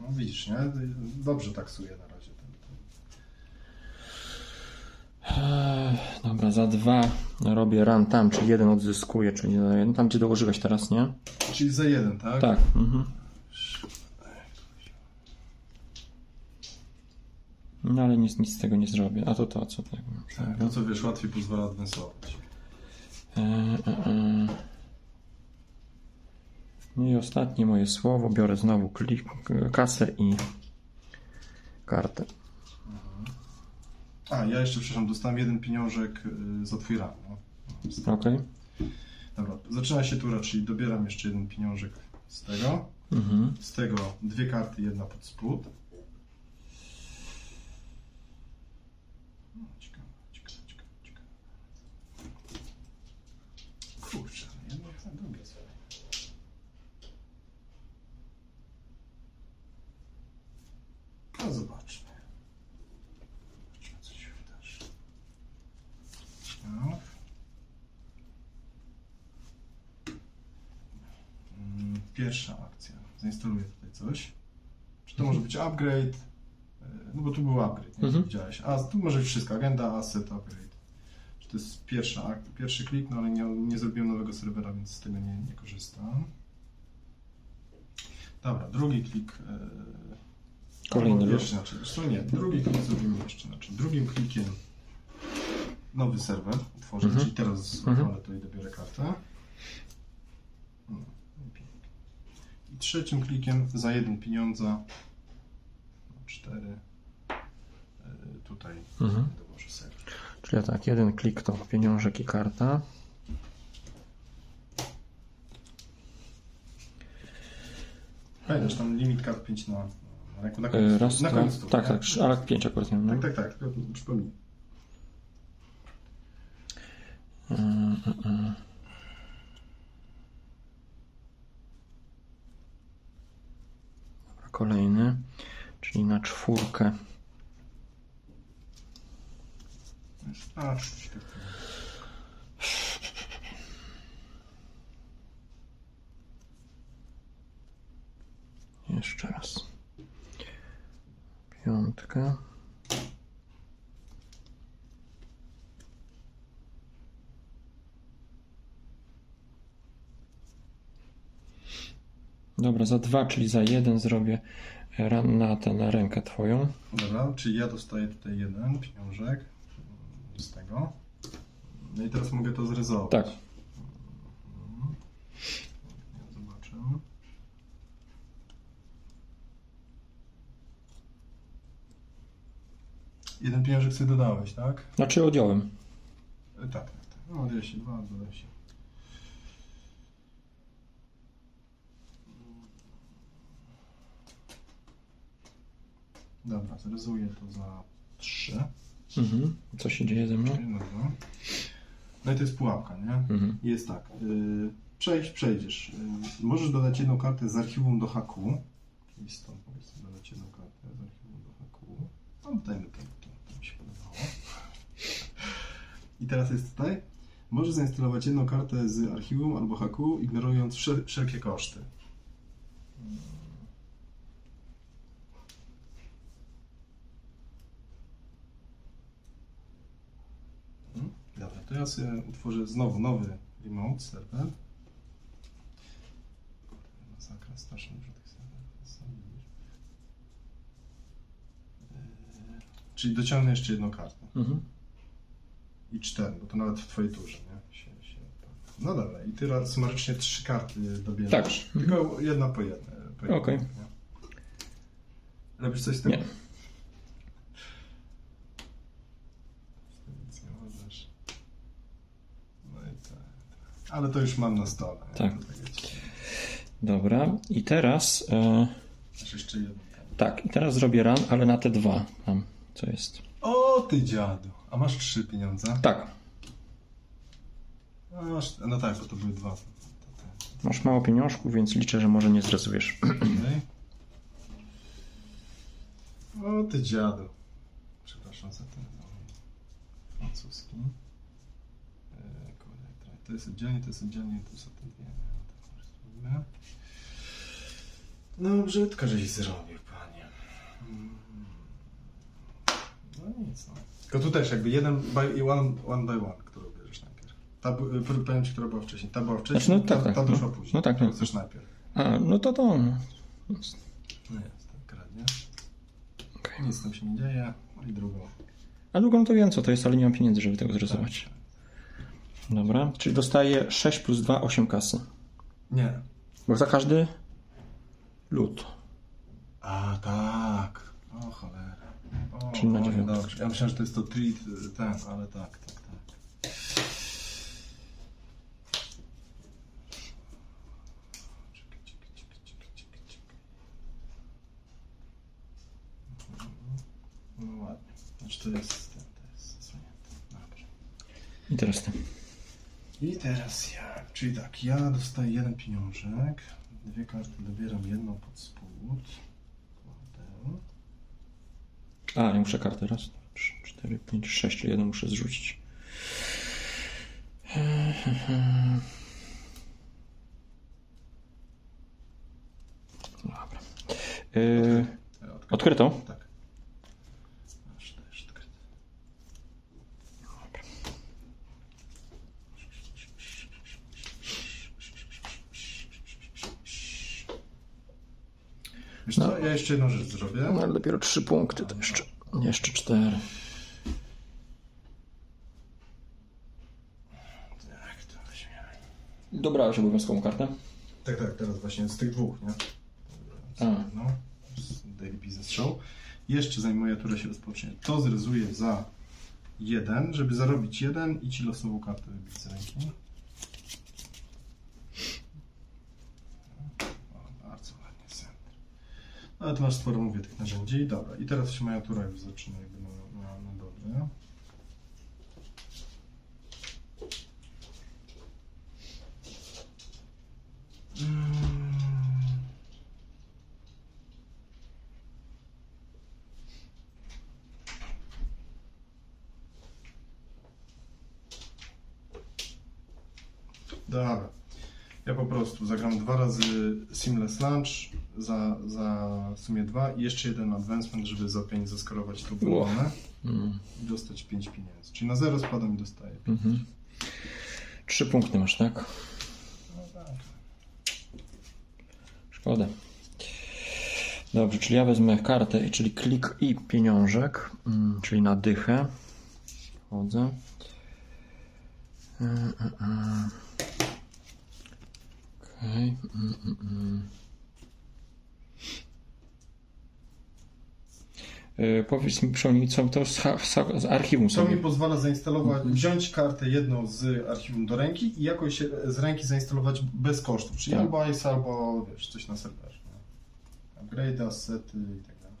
No widzisz, nie? Dobrze taksuje na razie ten. ten. Dobra, za dwa robię run tam, czyli jeden odzyskuję, czyli za jeden. Tam gdzie dołożyłeś teraz, nie? Czyli za jeden, tak? Tak. Mhm. No ale nic, nic z tego nie zrobię. A to to, co tak. Tak, to co wiesz, łatwiej pozwala adwansować. Eee, eee. No i ostatnie moje słowo. Biorę znowu klik, kasę i kartę. A, ja jeszcze, przepraszam, dostałem jeden pieniążek y, za twój ran. No. Okej. Dobra, zaczyna się tura, czyli dobieram jeszcze jeden pieniążek z tego. Mhm. Z tego dwie karty, jedna pod spód. No, ciekawe, ciekawe, ciekawe, ciekawe. Kurczę, no jedno za drugie sobie. No zobaczmy. Zobaczmy, co się wydarzy. No. Mm, Pierwsza akcja. Zainstaluję tutaj coś. Upgrade? E, No bo tu był upgrade, nie? Mhm. Widziałeś. A tu może być wszystko. Agenda, asset, upgrade. To jest pierwsza, pierwszy klik, no ale nie, nie zrobiłem nowego serwera, więc z tego nie, nie korzystam. Dobra, drugi klik. e, Kolejny inaczej. Zresztą nie, drugi klik zrobimy jeszcze inaczej. Drugim klikiem nowy serwer utworzę, Mhm. czyli teraz Mhm. odpalę to i dobiorę kartę. No, i trzecim klikiem za jeden pieniądza, cztery, e, tutaj Mhm. dołożę serwer. Czyli tak, jeden klik to pieniążek i karta. Pamiętasz, tam limit kart 5 na, na na Eee, końcu. Raz, na końcu tak, nie? tak, trzy, ale pięć akurat miałem. Tak, tak, tak, przypomnij. Dobra, kolejny, czyli na czwórkę. Jeszcze raz. Piątka. Dobra, za dwa, czyli za jeden zrobię na tę na rękę twoją. Dobra, czyli ja dostaję tutaj jeden pieniążek z tego. No i teraz mogę to zryzować. Tak. Zobaczę. Jeden pieniążek sobie dodałeś, tak? Znaczy odjąłem. E, tak, tak, tak. No, 22, 22. Dobra, zrezuję to za trzy. Mhm. Co się dzieje ze mną? Dobra. No i to jest pułapka, nie? Mhm. Jest tak. Y, przejść, przejdziesz. Y, możesz dodać jedną kartę z archiwum do haku. Czyli stąd powiedzmy dodać jedną kartę z archiwum do haku. No dajmy to, to, to mi się podobało. I teraz jest tutaj. Możesz zainstalować jedną kartę z archiwum albo haku, ignorując wszel- wszelkie koszty. Mhm. Ja sobie utworzę znowu nowy remote server. Masakra, strasznie dużo tych serwerów. Eee, Czyli dociągnę jeszcze jedną kartę. Mhm. I cztery, bo to nawet w twojej turze, nie? Się, się, no dobra, i ty raz sumarycznie trzy karty dobierzesz. Tak. Tylko jedna po jednej. Po Okej. nie? Robisz coś z tym? Nie możesz. No i tak. tak. Ale to już mam na stole. Tak. Dobra. I teraz. E, jeszcze tak, i teraz zrobię ran, ale na te dwa. Tam, co jest. O, ty dziadu. A masz trzy pieniądze? Tak. A masz, no tak, bo to były dwa. Masz mało pieniążków, więc liczę, że może nie zrezujesz. Okej. O, ty dziadu. Przepraszam za ten no, francuski. To- jest oddzielnie, to jest oddzielnie, to są te dwie. No, tak. No, brzydko, żeś zrobił, panie. No nic, no. Tylko tu też jakby jeden by, i one, one by one, którą bierzesz najpierw. Ta, y, powiem ci, która była wcześniej. Ta była wcześniej, Znaczy, no tak, ta, tak, ta no. doszła później. No tak, no. chcesz najpierw. A, no to to. no. No jest, tak kradniesz. Okej. Nic tam się nie dzieje. No i drugą. A drugą to wiem, co to jest, ale nie mam pieniędzy, żeby tego zrezować. Dobra. Czyli dostaję 6 plus 2, 8 kasy. Nie. Bo za każdy lód. A, tak. O cholera. O, Czyli na dziewiątkę. dobrze. Ja myślałem, że to jest to treat ten, ale tak, tak, tak. No ładnie. Znaczy to jest ten, to jest zasłonięte. Dobrze. I teraz ty. I teraz ja. Czyli tak, ja dostaję jeden pieniążek, dwie karty dobieram jedną pod spód. Kładę. A, nie muszę karty. Raz, dwa, trzy, cztery, pięć, sześć. Czyli jeden muszę zrzucić. Dobra. Yy, Ja odkryto? Tak. Masz też odkryte. Wiesz co, No. Ja jeszcze jedną rzecz zrobię. No, ale dopiero trzy punkty, to jeszcze, jeszcze cztery. Tak, to weźmiemy. Dobrałeś obowiązkową kartę? Tak, tak, teraz właśnie z tych dwóch, nie? A. No, z Daily Business Show. Jeszcze zanim moja tura się rozpocznie, to zrezuję za jeden, żeby zarobić jeden i ci losową kartę wybić z ręki. O, bardzo ładnie, center. Ale tu masz sporo, mówię, tych narzędzi. Dobra, i teraz się moja tura już zaczyna jakby na, na, na dobre. Dobra. Ja po prostu zagram dwa razy Seamless Launch za, za w sumie dwa i jeszcze jeden advancement, żeby za pięć zaskorować to balonę Mm. i dostać pięć pieniędzy. Czyli na zero spadam i dostaję. Mhm. Trzy punkty masz, tak? No tak. Szkoda. Dobrze, czyli ja wezmę kartę, czyli klik i pieniążek, mm, czyli na dychę. Wchodzę. E, e, e. Okej. Mm, mm, mm. E, Powiedz mi, co to z, z, archiwum To mi sobie. pozwala zainstalować, wziąć kartę jedną z archiwum do ręki i jakoś z ręki zainstalować bez kosztów. Czyli Tak. albo ICE, albo wiesz, coś na serwerze. Upgrade, assety i tak dalej.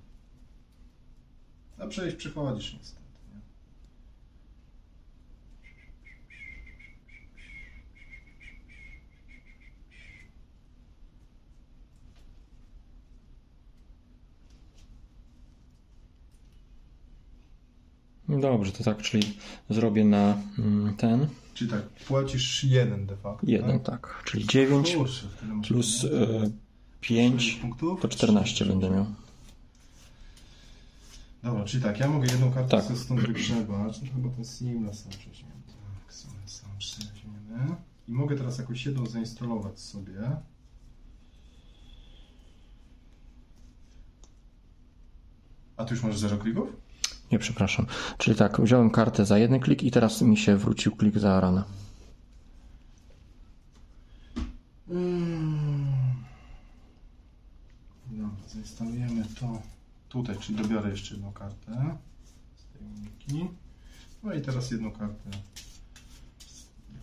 A przejść przychodzisz niestety. Dobrze, to tak, czyli zrobię na mm, ten. Czyli tak, płacisz jeden de facto. Jeden, tak? tak. Czyli 9 Kurczę, tyle masz plus e, 5 Sześć punktów? to 14 będę miał. Dobra, czyli tak, ja mogę jedną kartę Tak. sobie stąd wygrzebać. No chyba ten Seamless Launch weźmiemy. Tak, Seamless weźmiemy. I mogę teraz jakąś jedną zainstalować sobie. A tu już masz zero klików? Nie, przepraszam. Czyli tak, wziąłem kartę za jeden klik i teraz mi się wrócił klik za ranę. Dobra, zainstalujemy to tutaj, czyli dobiorę jeszcze jedną kartę z tej uniki. No i teraz jedną kartę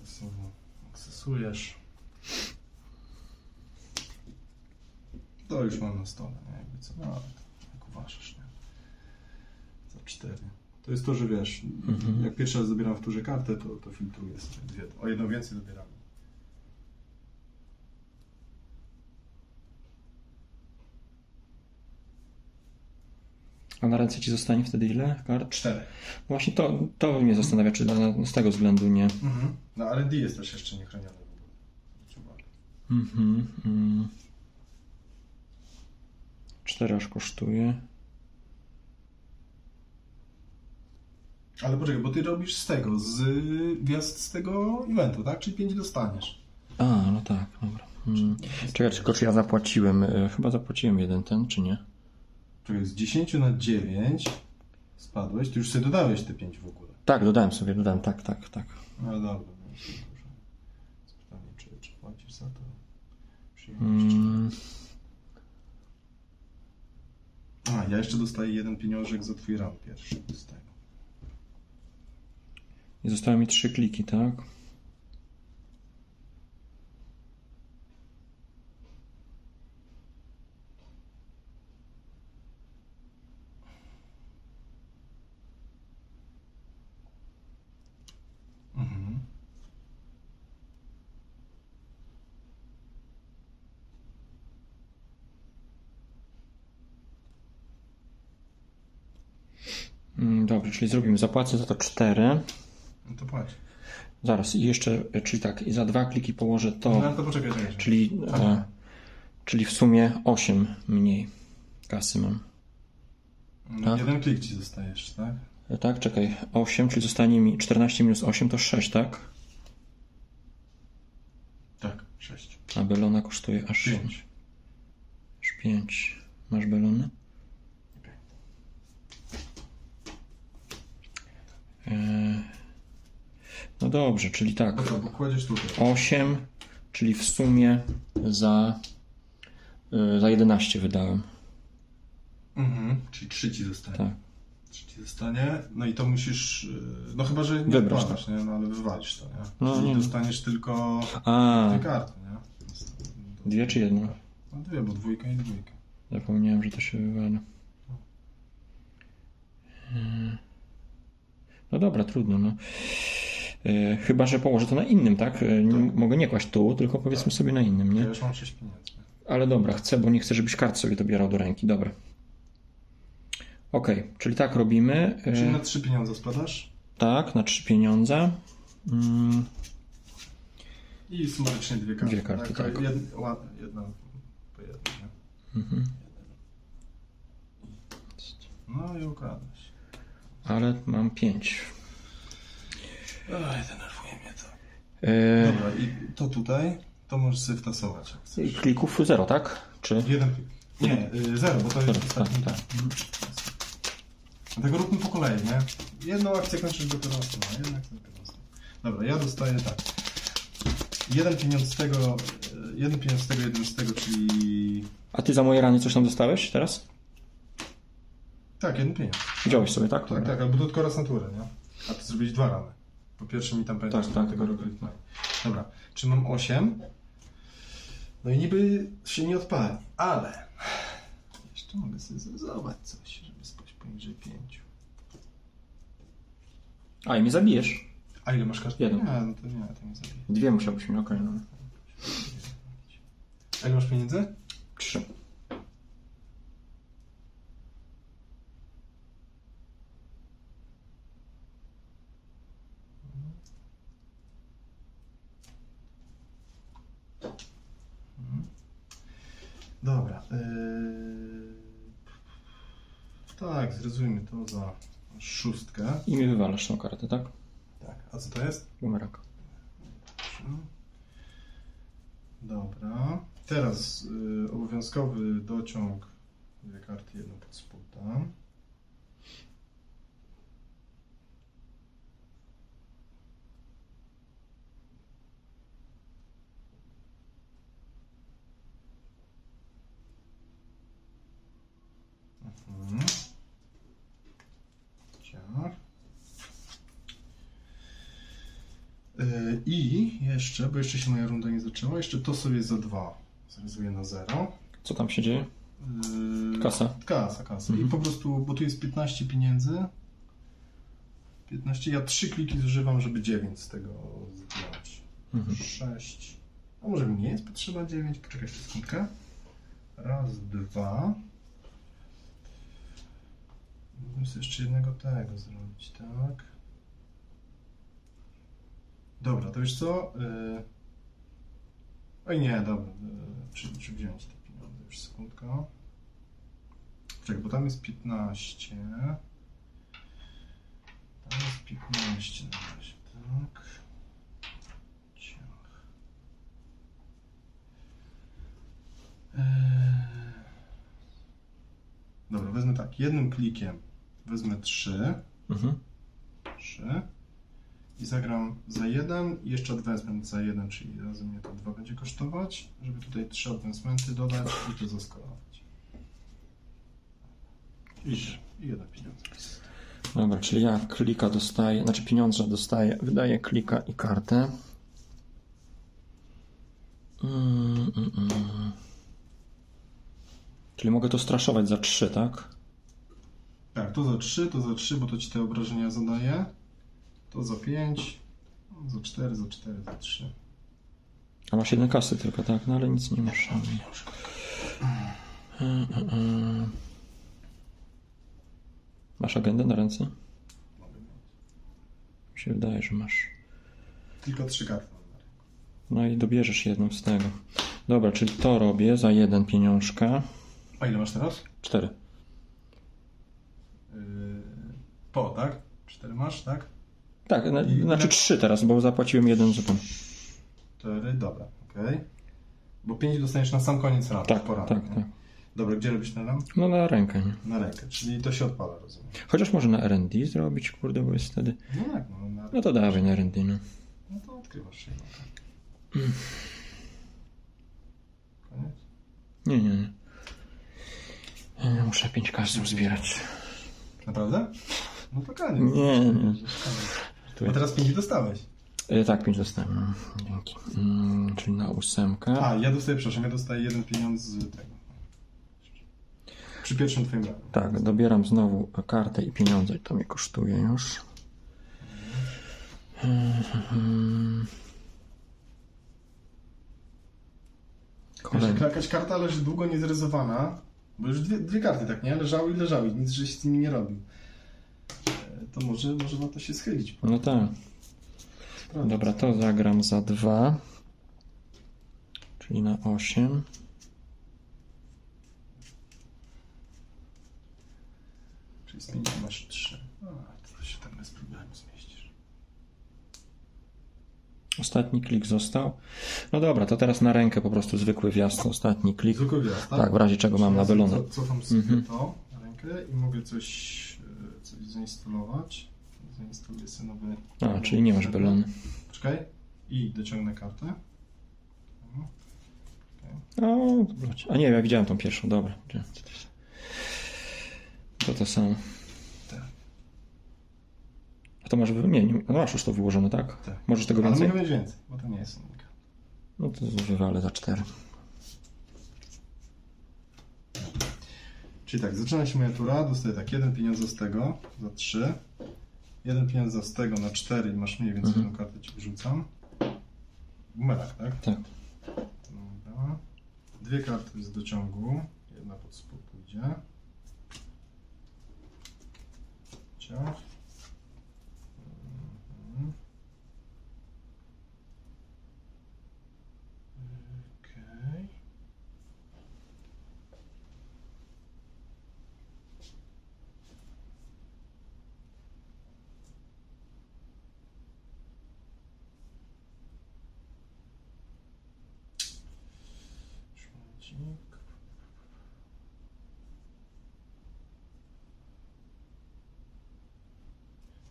sobie akcesujesz. To już mam na stole, nie? Jakby co, no to jak uważasz, nie? Za cztery. To jest to, że wiesz, Mhm. jak pierwszy raz zabieram w turze kartę, to, to filtruję sobie dwie. O jedną więcej dobieramy. A na ręce ci zostanie wtedy ile kart? Cztery. Właśnie to, to mnie zastanawia, czy na, z tego względu nie. Mhm. No R&D jest też jeszcze niechroniony w ogóle. Trzeba. Mhm. Mm. Cztery aż kosztuje. Ale poczekaj, bo ty robisz z tego, z gwiazd z tego eventu, tak? Czyli 5 dostaniesz. A, no tak, dobra. Mm. Czekaj, tylko czy ja zapłaciłem? e, Chyba zapłaciłem jeden ten, czy nie? Czekaj, z 10 na 9 spadłeś, ty już sobie dodałeś te 5 w ogóle. Tak, dodałem sobie, dodałem, tak, tak, tak. No dobra, no pytanie, czy, czy płacisz za to przyjemność? Mm. A, ja jeszcze dostaję jeden pieniążek za twój ram pierwszy z tego. I zostały mi trzy kliki, tak? Mhm. Mm, Dobrze, czyli zrobimy. Zapłacę za to 4. No to płać. Zaraz, i jeszcze, e, czyli tak, i za dwa kliki położę No to, ale to poczekaj, czekaj. czyli, e, czyli w sumie 8 mniej kasy mam. No, tak. Jeden klik ci zostajesz, tak? E, Tak, czekaj, 8, czyli zostanie mi 14 minus 8 to 6, tak? Tak, 6. A belona kosztuje aż 5. Aż 5. Masz belonę? E, No dobrze, czyli tak. Dobra, bo kładziesz tutaj. 8, czyli w sumie za, y, za 11 wydałem. Mhm. Czyli 3 ci zostanie. Tak. 3 ci zostanie. No i to musisz. yy, No chyba, że nie Wybrać, wkładasz, nie? No ale wywalisz to, nie? No, Czyli nie. dostaniesz tylko A, dwie karty, nie? dwie czy jedno? No dwie, bo dwójka i dwójka. Zapomniałem, że to się wywala. Y, No dobra, trudno. No. Y, Chyba, że położę to na innym, tak? Y, Nie, Tak. Mogę nie kłaść tu, tylko powiedzmy sobie na innym, Ja nie? już mam 6 pieniędzy. Ale dobra, chcę, bo nie chcę, żebyś kart sobie dobierał do ręki. Dobra. Okej, czyli tak robimy. Y, Czyli na 3 pieniądze spadasz? Tak, na trzy pieniądze. Mm, I sumarycznie dwie karty. Dwie karty, tak. Jed, ładne, jedna po jednej. Mhm. No i ukradłeś. Ale mam pięć. Oj, denerwuje mnie to. Yy, Dobra, i to tutaj, to możesz sobie wtasować. klików zero, tak? Czy? Jeden klik. Nie, y, zero, bo to jest Tak, ostatni. tak, Dlatego róbmy po kolei, nie? Jedną akcję kończysz dopiero następną, jedną akcję dopiero następną. Dobra, ja dostaję tak. Jeden pieniądz z tego, y, jeden pieniądz z tego, jeden z tego, czyli... A ty za moje rany coś tam dostałeś teraz? Tak, jeden pieniądz. Wziąłeś sobie, tak? Tak, tak, albo tylko raz naturę, nie? A ty zrobiłeś dwa rany. Po pierwsze mi tam pamiętasz Tak, tak, tego tak. roku. Dobra, czy mam 8? No i niby się nie odpali, ale jeszcze mogę sobie zrealizować coś, żeby spać poniżej 5. A i mnie zabijesz. A ile masz każdy? Jeden. Nie, no to nie, to nie zabiję. Dwie musiałbyś mi, okej. no. A ile masz pieniędzy? Trzy. Dobra. Yy... Tak, zrezujmy to za szóstkę. I mi wywalasz tą kartę, tak? Tak, a co to jest? Bumerang. Dobra. Teraz y, obowiązkowy dociąg. Dwie karty, jedną pod spodem. Yy, I jeszcze, bo jeszcze się moja runda nie zaczęła, jeszcze to sobie za dwa zrezuję na zero. Co tam się dzieje? Yy, Kasa. Kasa, kasa. Mhm. I po prostu, bo tu jest 15 pieniędzy. 15, ja trzy kliki zużywam, żeby 9 z tego zdjąć. Mhm. 6. A może mi nie jest potrzeba 9? Poczekaj jeszcze sekundkę. Raz, dwa. Mógłbym sobie jeszcze jednego tego zrobić, tak? Dobra, to już co? Yy... Oj nie, dobra. Czy, czy wziąć te pieniądze? Już sekundka. Czekaj, bo tam jest 15. Tam jest 15 na razie, tak. Ciach. Eee... Dobra, wezmę tak, jednym klikiem wezmę 3, Mhm. 3 i zagram za 1 i jeszcze advancement za 1, czyli razem mnie to 2 będzie kosztować, żeby tutaj 3 advancementy dodać i to zaskalować. I, i jeden pieniądz. Dobra, czyli ja klika dostaję, znaczy pieniądze dostaję, wydaję klika i kartę. Mm, mm, mm. Czyli mogę to straszować za 3, tak? Tak, to za 3, to za 3, bo to ci te obrażenia zadaje. To za 5, za 4, za 4, za 3. A masz jeden kasy tylko, tak? No ale nic nie masz. Mm, mm, mm. Masz agendę na ręce? Mi się wydaje, że masz. Tylko 3 karty. No i dobierzesz jedną z tego. Dobra, czyli to robię za jeden pieniążka. A ile masz teraz? Cztery. Yy, po, tak? 4 masz, tak? Tak, na, I- znaczy na- trzy teraz, bo zapłaciłem jeden za ten. 4, dobra, okej. Bo 5 dostaniesz na sam koniec rady, Tak, po rady, tak, nie? tak. Dobra, gdzie robisz ten ram? No na rękę, nie? Na rękę, czyli to się odpala, rozumiem. Chociaż może na R&D zrobić, kurde, bo jest wtedy... No tak, no, na... No to dawaj na R&D, no. no to odkrywasz się. No, tak. Koniec? Nie, nie, nie. Ja muszę pięć kasów zbierać. Naprawdę? No to koniec. Nie, nie. Bo teraz 5 dostałeś. E, tak, pięć dostałem, no. Dzięki. Mm, czyli na ósemkę. A, ja dostaję, przepraszam, ja dostaję jeden pieniądz z tego. Przy pierwszym twoim ramię. Tak, dobieram znowu kartę i pieniądze i to mnie kosztuje już. Kolejny. jakaś karta leży długo niezrezowana, bo już dwie, dwie karty tak, nie? Leżały i leżały, nic żeś z nimi nie robił. E, To może, może warto się schylić. No tak. Sprawdzić. Dobra, to zagram za dwa. czyli na 8. Czyli z 5 masz 3. A, to się tam bez problemu zmieścisz. Ostatni klik został. No dobra, to teraz na rękę po prostu zwykły wjazd, ostatni klik. Zwykły wjazd, tak? Tak, w razie czego mam Czyli sobie nabylone. co- Cofam sobie Mhm. to na rękę i mogę coś, e, coś zainstalować. Zainstaluję sobie nowy... A, czyli nie masz belony. Czekaj. I dociągnę kartę. O, dobra. A nie, ja widziałem tą pierwszą, dobra. To to samo. To masz, nie, nie, no masz już to wyłożone, tak? Tak. Możesz tego Ale więcej? mogę mieć więcej, bo to nie jest unika. No to wywalę za 4. Czyli tak, zaczyna się moja tura, dostaję tak, jeden pieniądz z tego za 3, jeden pieniądz z tego na 4 i masz mniej, więc Mhm. jedną kartę ci wyrzucam. Bumerang, tak? Tak. Dobra. Dwie karty z dociągu, jedna pod spód pójdzie. Ciach. Mhm. Okej. Szmacik.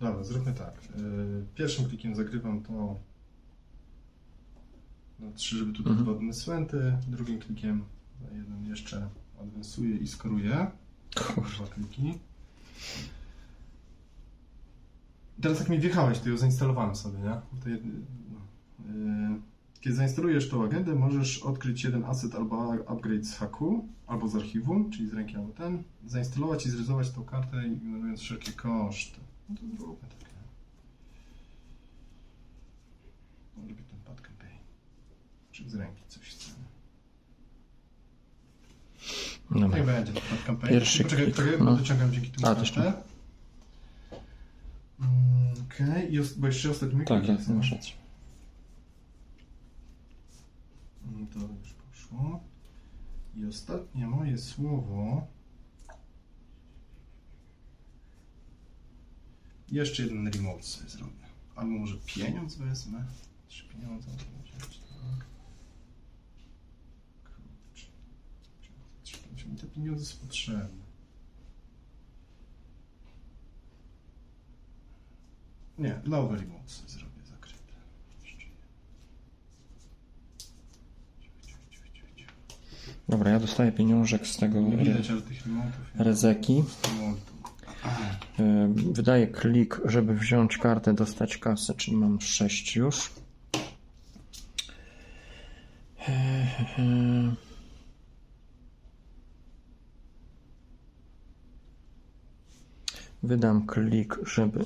Dobra, zróbmy tak. Yy, Pierwszym klikiem zagrywam to na 3, żeby tutaj Mhm. dwa odmysłęty. Drugim klikiem za jeden jeszcze adwansuję i skoruję. Dwa kliki. Teraz jak mi wjechałeś, to ją zainstalowałem sobie, nie? No. Yy, Kiedy zainstalujesz tą agendę, możesz odkryć jeden asset albo upgrade z haku, albo z archiwum, czyli z ręki albo ten, zainstalować i zrealizować tą kartę, ignorując wszelkie koszty. No to zróbmy tak. nie? No, lubię ten pad campaign. Czy z ręki coś chcemy. Dobra. Niech będzie to pad campaign. Pierwszy Poczekaj, klik, poczekaj, no. dociągam dzięki temu A, też kartę. Mm, Okej, os- bo jeszcze ostatni Tak, tak, jest, masz rację. Mm, To już poszło. I ostatnie moje słowo. Jeszcze jeden remote sobie zrobię. Albo może pieniądz wezmę. Trzy pieniądze. Kurczę. Mi te pieniądze są potrzebne? Nie, nowy remote sobie zrobię. Dobra, ja dostaję pieniążek z tego Nie re- rezeki. E, Wydaję klik, żeby wziąć kartę, dostać kasę, czyli mam 6 już. E. Wydam klik, żeby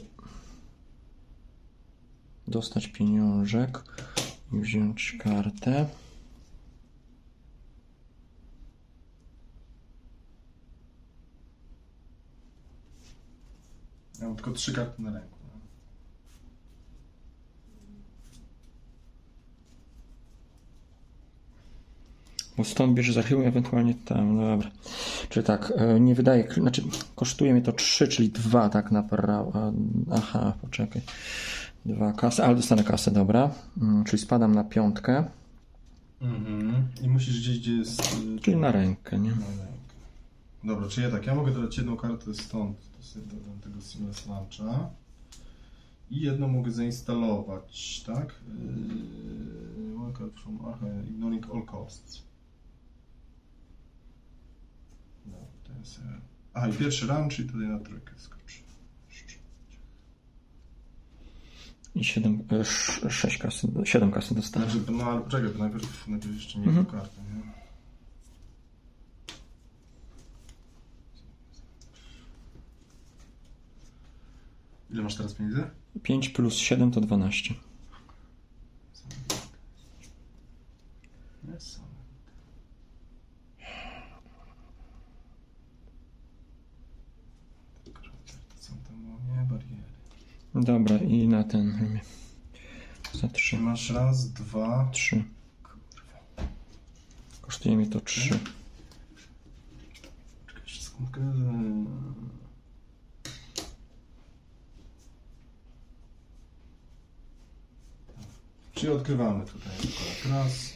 dostać pieniążek i wziąć kartę. Ja mam tylko trzy karty na ręku. Bo stąd bierze z archiwum, ewentualnie tam, no dobra. Czyli tak, e, nie wydaje, znaczy kosztuje mnie to 3, czyli 2 tak naprawdę. Aha, poczekaj. Dwa kasy, ale dostanę kasę, dobra. Mm, Czyli spadam na piątkę, Mhm. I musisz gdzieś, gdzie jest... y, czyli na rękę, nie? Na rękę. Dobra, czy ja tak, ja mogę dodać jedną kartę stąd, to sobie dodam tego Seamless Launcha. I jedną mogę zainstalować, tak? Yy, one card from Archive, ignoring all costs. No, to jest... e, Aha, i pierwszy run, czyli tutaj na trójkę skoczy. I 7, 6 kasy, 7 kasy dostanę. Znaczy, no ale poczekaj, bo najpierw, najpierw jeszcze nie mhm. kartę, nie? Ile masz teraz pieniędzy? 5 plus 7 to 12. Niesamowite. Kurczę, to są tam moje bariery. Dobra, i na ten za 3. Czy masz raz, dwa, 3. kurwa. Kosztuje mi to 3. Czekaj, sekundkę. Czyli odkrywamy tutaj akurat raz,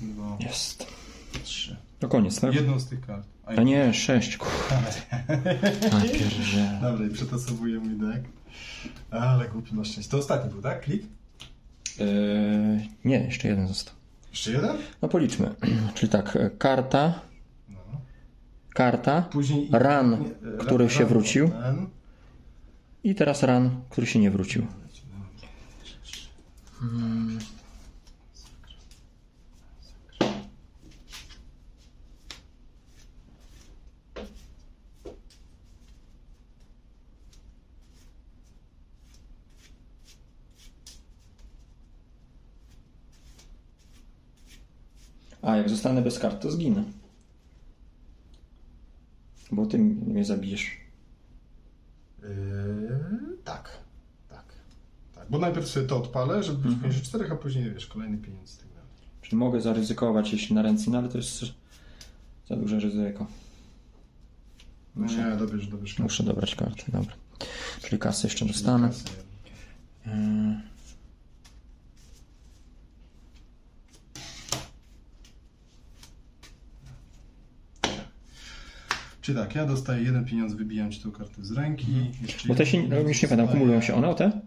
dwa, Jest. trzy. To koniec, tak? Jedną z tych kart. A nie, 6. Najpierw. Dobra, i przetasowuję mój deck. Ale głupi na szczęście. To ostatni był, tak? Klik? Eee, nie, jeszcze jeden został. Jeszcze jeden? No policzmy. Czyli tak, e, karta, No. karta Później... Ran, który się wrócił. ten. i teraz ran, który się nie wrócił. A jak zostanę bez kart, to zginę. Bo ty mnie zabijesz. Yy. Bo najpierw sobie to odpalę, żeby być poniżej czterech, a później, wiesz, kolejny pieniądz tak dalej. Czyli mogę zaryzykować, jeśli na ręce, no ale to jest za duże ryzyko. No nie, dobierz, dobierz kartę. Muszę dobrać kartę, dobra. Czyli kasę jeszcze dostanę. Kasę. Yy, Czy tak, ja dostaję jeden pieniądz, wybijam ci tą kartę z ręki. Jeszcze Bo te się, no, już nie pamiętam, kumulują się one o te?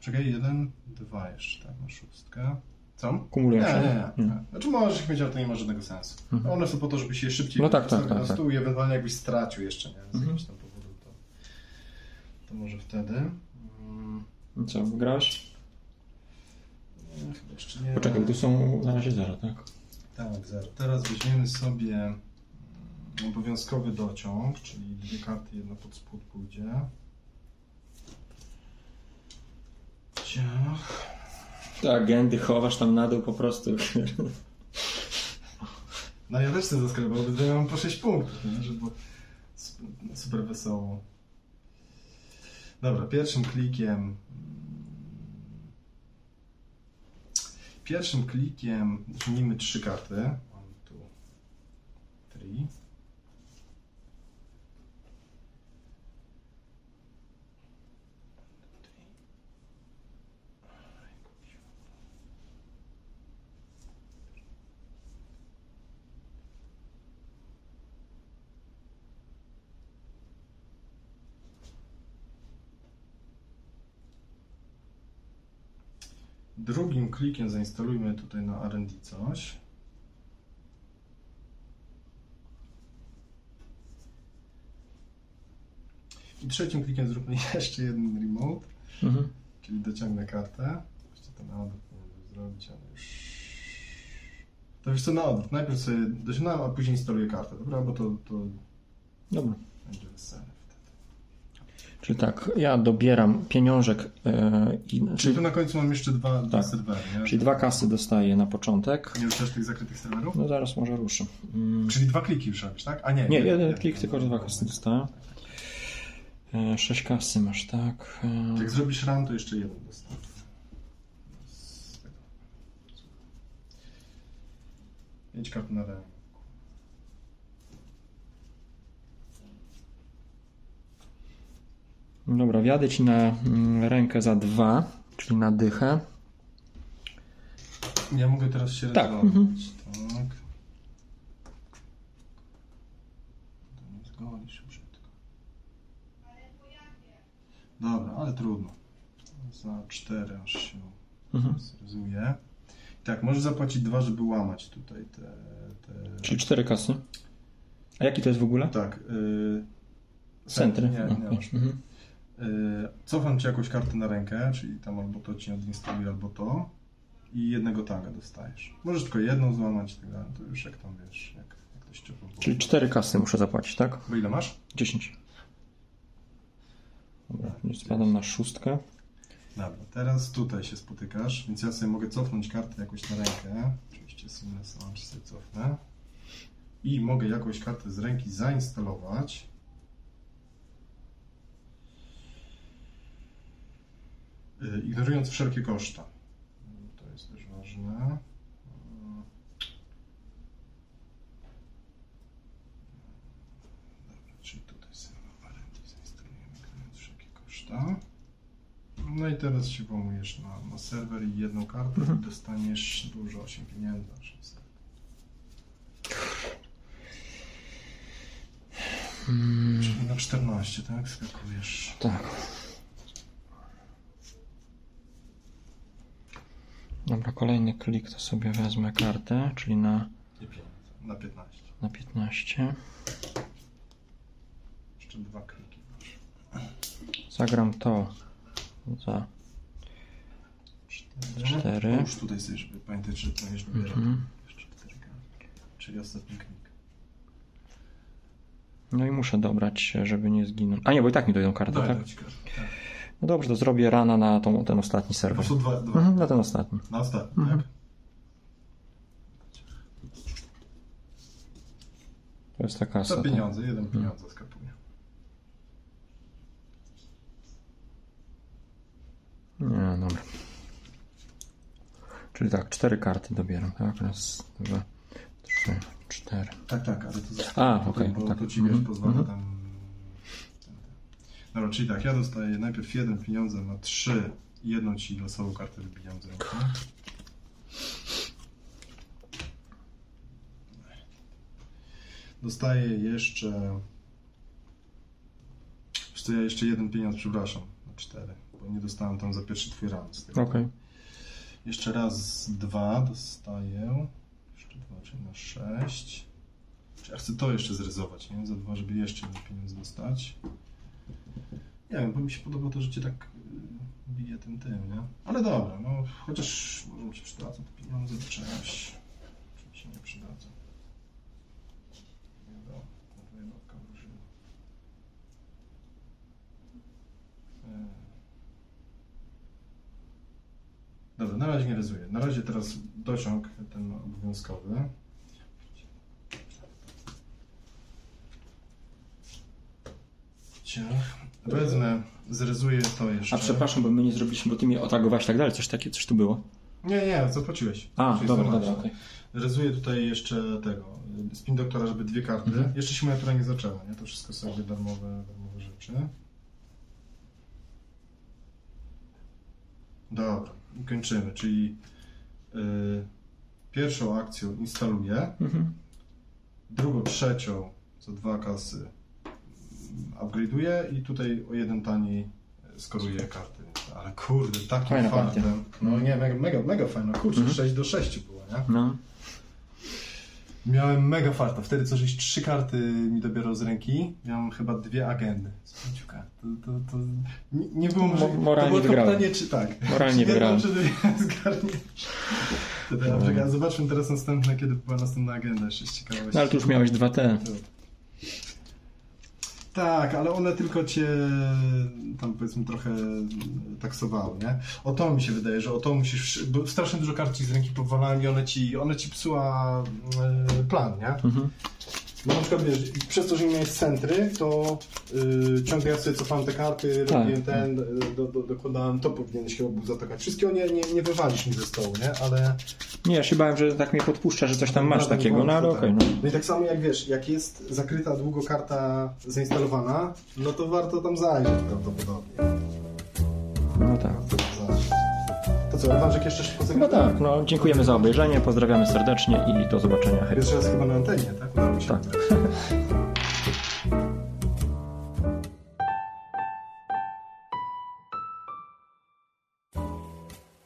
Czekaj, jeden, dwa jeszcze, tak, na szóstkę. Co? Kumulują nie, się? Nie, nie, nie. Znaczy możesz ich mieć, ale to nie ma żadnego sensu. One są po to, żeby się szybciej No tak, tak, tak, na tak. stół i ewentualnie jakbyś stracił jeszcze, nie? Z Mhm. jakimś tam powodu, to, to może wtedy. Mm, I Co, nie, chyba jeszcze nie. Poczekaj, tu są na razie zero, tak? Tak, zero. Teraz weźmiemy sobie mm, obowiązkowy dociąg, czyli dwie karty, jedna pod spód pójdzie. Ciach. Tak, gędy chowasz tam na dół po prostu. No ja też chcę zaskrybał, bo ja mam po 6 punktów, nie? żeby super wesoło. Dobra, pierwszym klikiem... Pierwszym klikiem zmienimy trzy karty. One, two, three. Drugim klikiem zainstalujmy tutaj na R&D coś. I trzecim klikiem zróbmy jeszcze jeden remote, Mhm. czyli dociągnę kartę. Jeszcze to na odwrót powinienem zrobić, ale już... To wiesz co, na odwrót. Najpierw sobie dociągnąłem, a później instaluję kartę, dobra? Bo to, to Dobra. będzie wesele. Czyli tak, ja dobieram pieniążek e, i... Czyli Czyli, tu na końcu mam jeszcze dwa, Tak. serwery, nie? czyli dwa kasy dostaję na początek. Nie ruszasz tych zakrytych serwerów? No zaraz może ruszę. Mm. Czyli dwa kliki już robisz, tak? A nie. Nie, jeden klik, tylko dwa kasy dostałem. Sześć kasy masz, tak? E, Jak zrobisz ran, to jeszcze jeden dostanę. Z tego. Pięć kart na ręku. Dobra, wjadę ci na mm, rękę za dwa, czyli na dychę. Ja mogę teraz się Tak. Tak. Nie zgolisz brzydko. Dobra, ale trudno. Za cztery aż się Mhm. zrezuje. Tak, możesz zapłacić dwa, żeby łamać tutaj te... te... Czyli cztery kasy. A jaki to jest w ogóle? Tak. Y... Centry. Nie, nie Okej. Y, Cofam ci jakąś kartę na rękę, czyli tam albo to ci odinstaluje, albo to. I jednego taga dostajesz. Możesz tylko jedną złamać, tak dalej. To już jak tam wiesz, jak, jak to ściepło. Czyli cztery kasy muszę zapłacić, tak? Bo ile masz? 10. Dobra, nie spadam na szóstkę. Dobra, teraz tutaj się spotykasz, więc ja sobie mogę cofnąć kartę jakoś na rękę. Oczywiście Seamless Launch sobie cofnę. I mogę jakąś kartę z ręki zainstalować. Y, ignorując wszelkie koszta. To jest też ważne. Dobra, czyli tutaj sama parenty zainstalujemy, ignorując wszelkie koszta. No i teraz się pomujesz na, na serwer i jedną kartę i dostaniesz dużo 8 pieniędzy. Hmm. Na 14, tak? Skakujesz. Tak. Dobra, kolejny klik to sobie wezmę kartę, czyli na. Na 15. na 15. Jeszcze dwa kliki. Zagram to za Cztery. Cztery. Już tutaj sobie, żeby pamiętać, że to będziesz dobierał. Mhm. Jeszcze cztery karty. Czyli ostatni klik. No i muszę dobrać żeby nie zginąć. A nie, bo i tak mi dojdą karty, Daj, tak? Tak. No dobrze, to zrobię rana na tą, ten ostatni Po serwer. prostu dwa, dwa. Mhm, na ten ostatni. Na ostatni, Mhm. tak? To jest ta kasa. Za tak? pieniądze, jeden pieniądze skapuje. Nie, dobra. Czyli tak, cztery karty dobieram, tak? Raz, dwa, trzy, cztery. Tak, tak, ale to za... A, okej, Bo tak. to ci wiesz, Mhm, pozwala mhm. tam... Dobra, czyli tak, ja dostaję najpierw jeden pieniądze na trzy i jedną ci losową kartę wybijam z ręki. Dostaję jeszcze... Co, ja jeszcze jeden pieniądz, przepraszam, na cztery, bo nie dostałem tam za pierwszy twój tego. Okej. Jeszcze raz dwa dostaję. Jeszcze dwa, czyli na sześć. Czy ja chcę to jeszcze zrezować, nie? Za dwa, żeby jeszcze jeden pieniądz dostać. Nie wiem, bo mi się podoba to, że cię tak y, bije tym tym, nie? Ale dobra, no chociaż może mi się przydadzą te pieniądze do czegoś. Czy mi się nie przydadzą. Kałużyna. E. Dobra, na razie nie rezuję. Na razie teraz dociąg ten obowiązkowy. Ciach. Wezmę, zrezuję to jeszcze. A przepraszam, bo my nie zrobiliśmy, bo ty mnie otagowałeś tak dalej, coś takie, coś tu było. Nie, nie, zapłaciłeś. A, Czyli dobra, dobra, okej. Rezuję tutaj jeszcze tego, spin doktora, żeby dwie karty. Mhm. Jeszcze się moja tura nie zaczęła, nie? To wszystko są jakby darmowe, darmowe rzeczy. Dobra, kończymy, czyli y, pierwszą akcją instaluję, Mhm. drugą, trzecią za dwa kasy upgrade'uję i tutaj o jeden taniej skoruję karty. Ale kurde, taki Fajna. No nie, mega, mega, mega fajna. Kurczę, Mhm. 6 do 6 było, nie? No. Miałem mega farta. Wtedy co żeś trzy karty mi dobierał z ręki. Miałem chyba dwie agendy. Z pięciu kart. To, to, to nie, nie było Mo- możliwe. moralnie to było pytanie, czy tak. Moralnie Czy wygrałem. czy zgarniesz. Czekaj, zobaczmy teraz następne, kiedy była następna agenda. Jeszcze z ciekawości. No ale tu już miałeś dwa te. Tak, ale one tylko cię tam powiedzmy trochę taksowały, nie? O to mi się wydaje, że o to musisz, bo strasznie dużo kart ci z ręki powalałem i one ci, one ci psuła e, plan, nie? Mhm. No na przykład wiesz, przez to, że nie miałeś centry, to yy, ciągle ja sobie cofałem te karty, Tak. robiłem ten, y, do, do, dokładałem, to powinieneś chyba był zatakać. Wszystkiego nie, nie, nie wywalisz mi ze stołu, nie? Ale... Nie, ja się bałem, że tak mnie podpuszcza, że coś tam masz takiego, no ale okej, tak. no. No i tak samo jak wiesz, jak jest zakryta długo karta zainstalowana, no to warto tam zajrzeć prawdopodobnie. No tak. Co, Ewanżek jeszcze szybko Chyba tak, no dziękujemy za obejrzenie, pozdrawiamy serdecznie i do zobaczenia. Hej. Pierwszy raz chyba na antenie, tak? Udało mi się. Tak.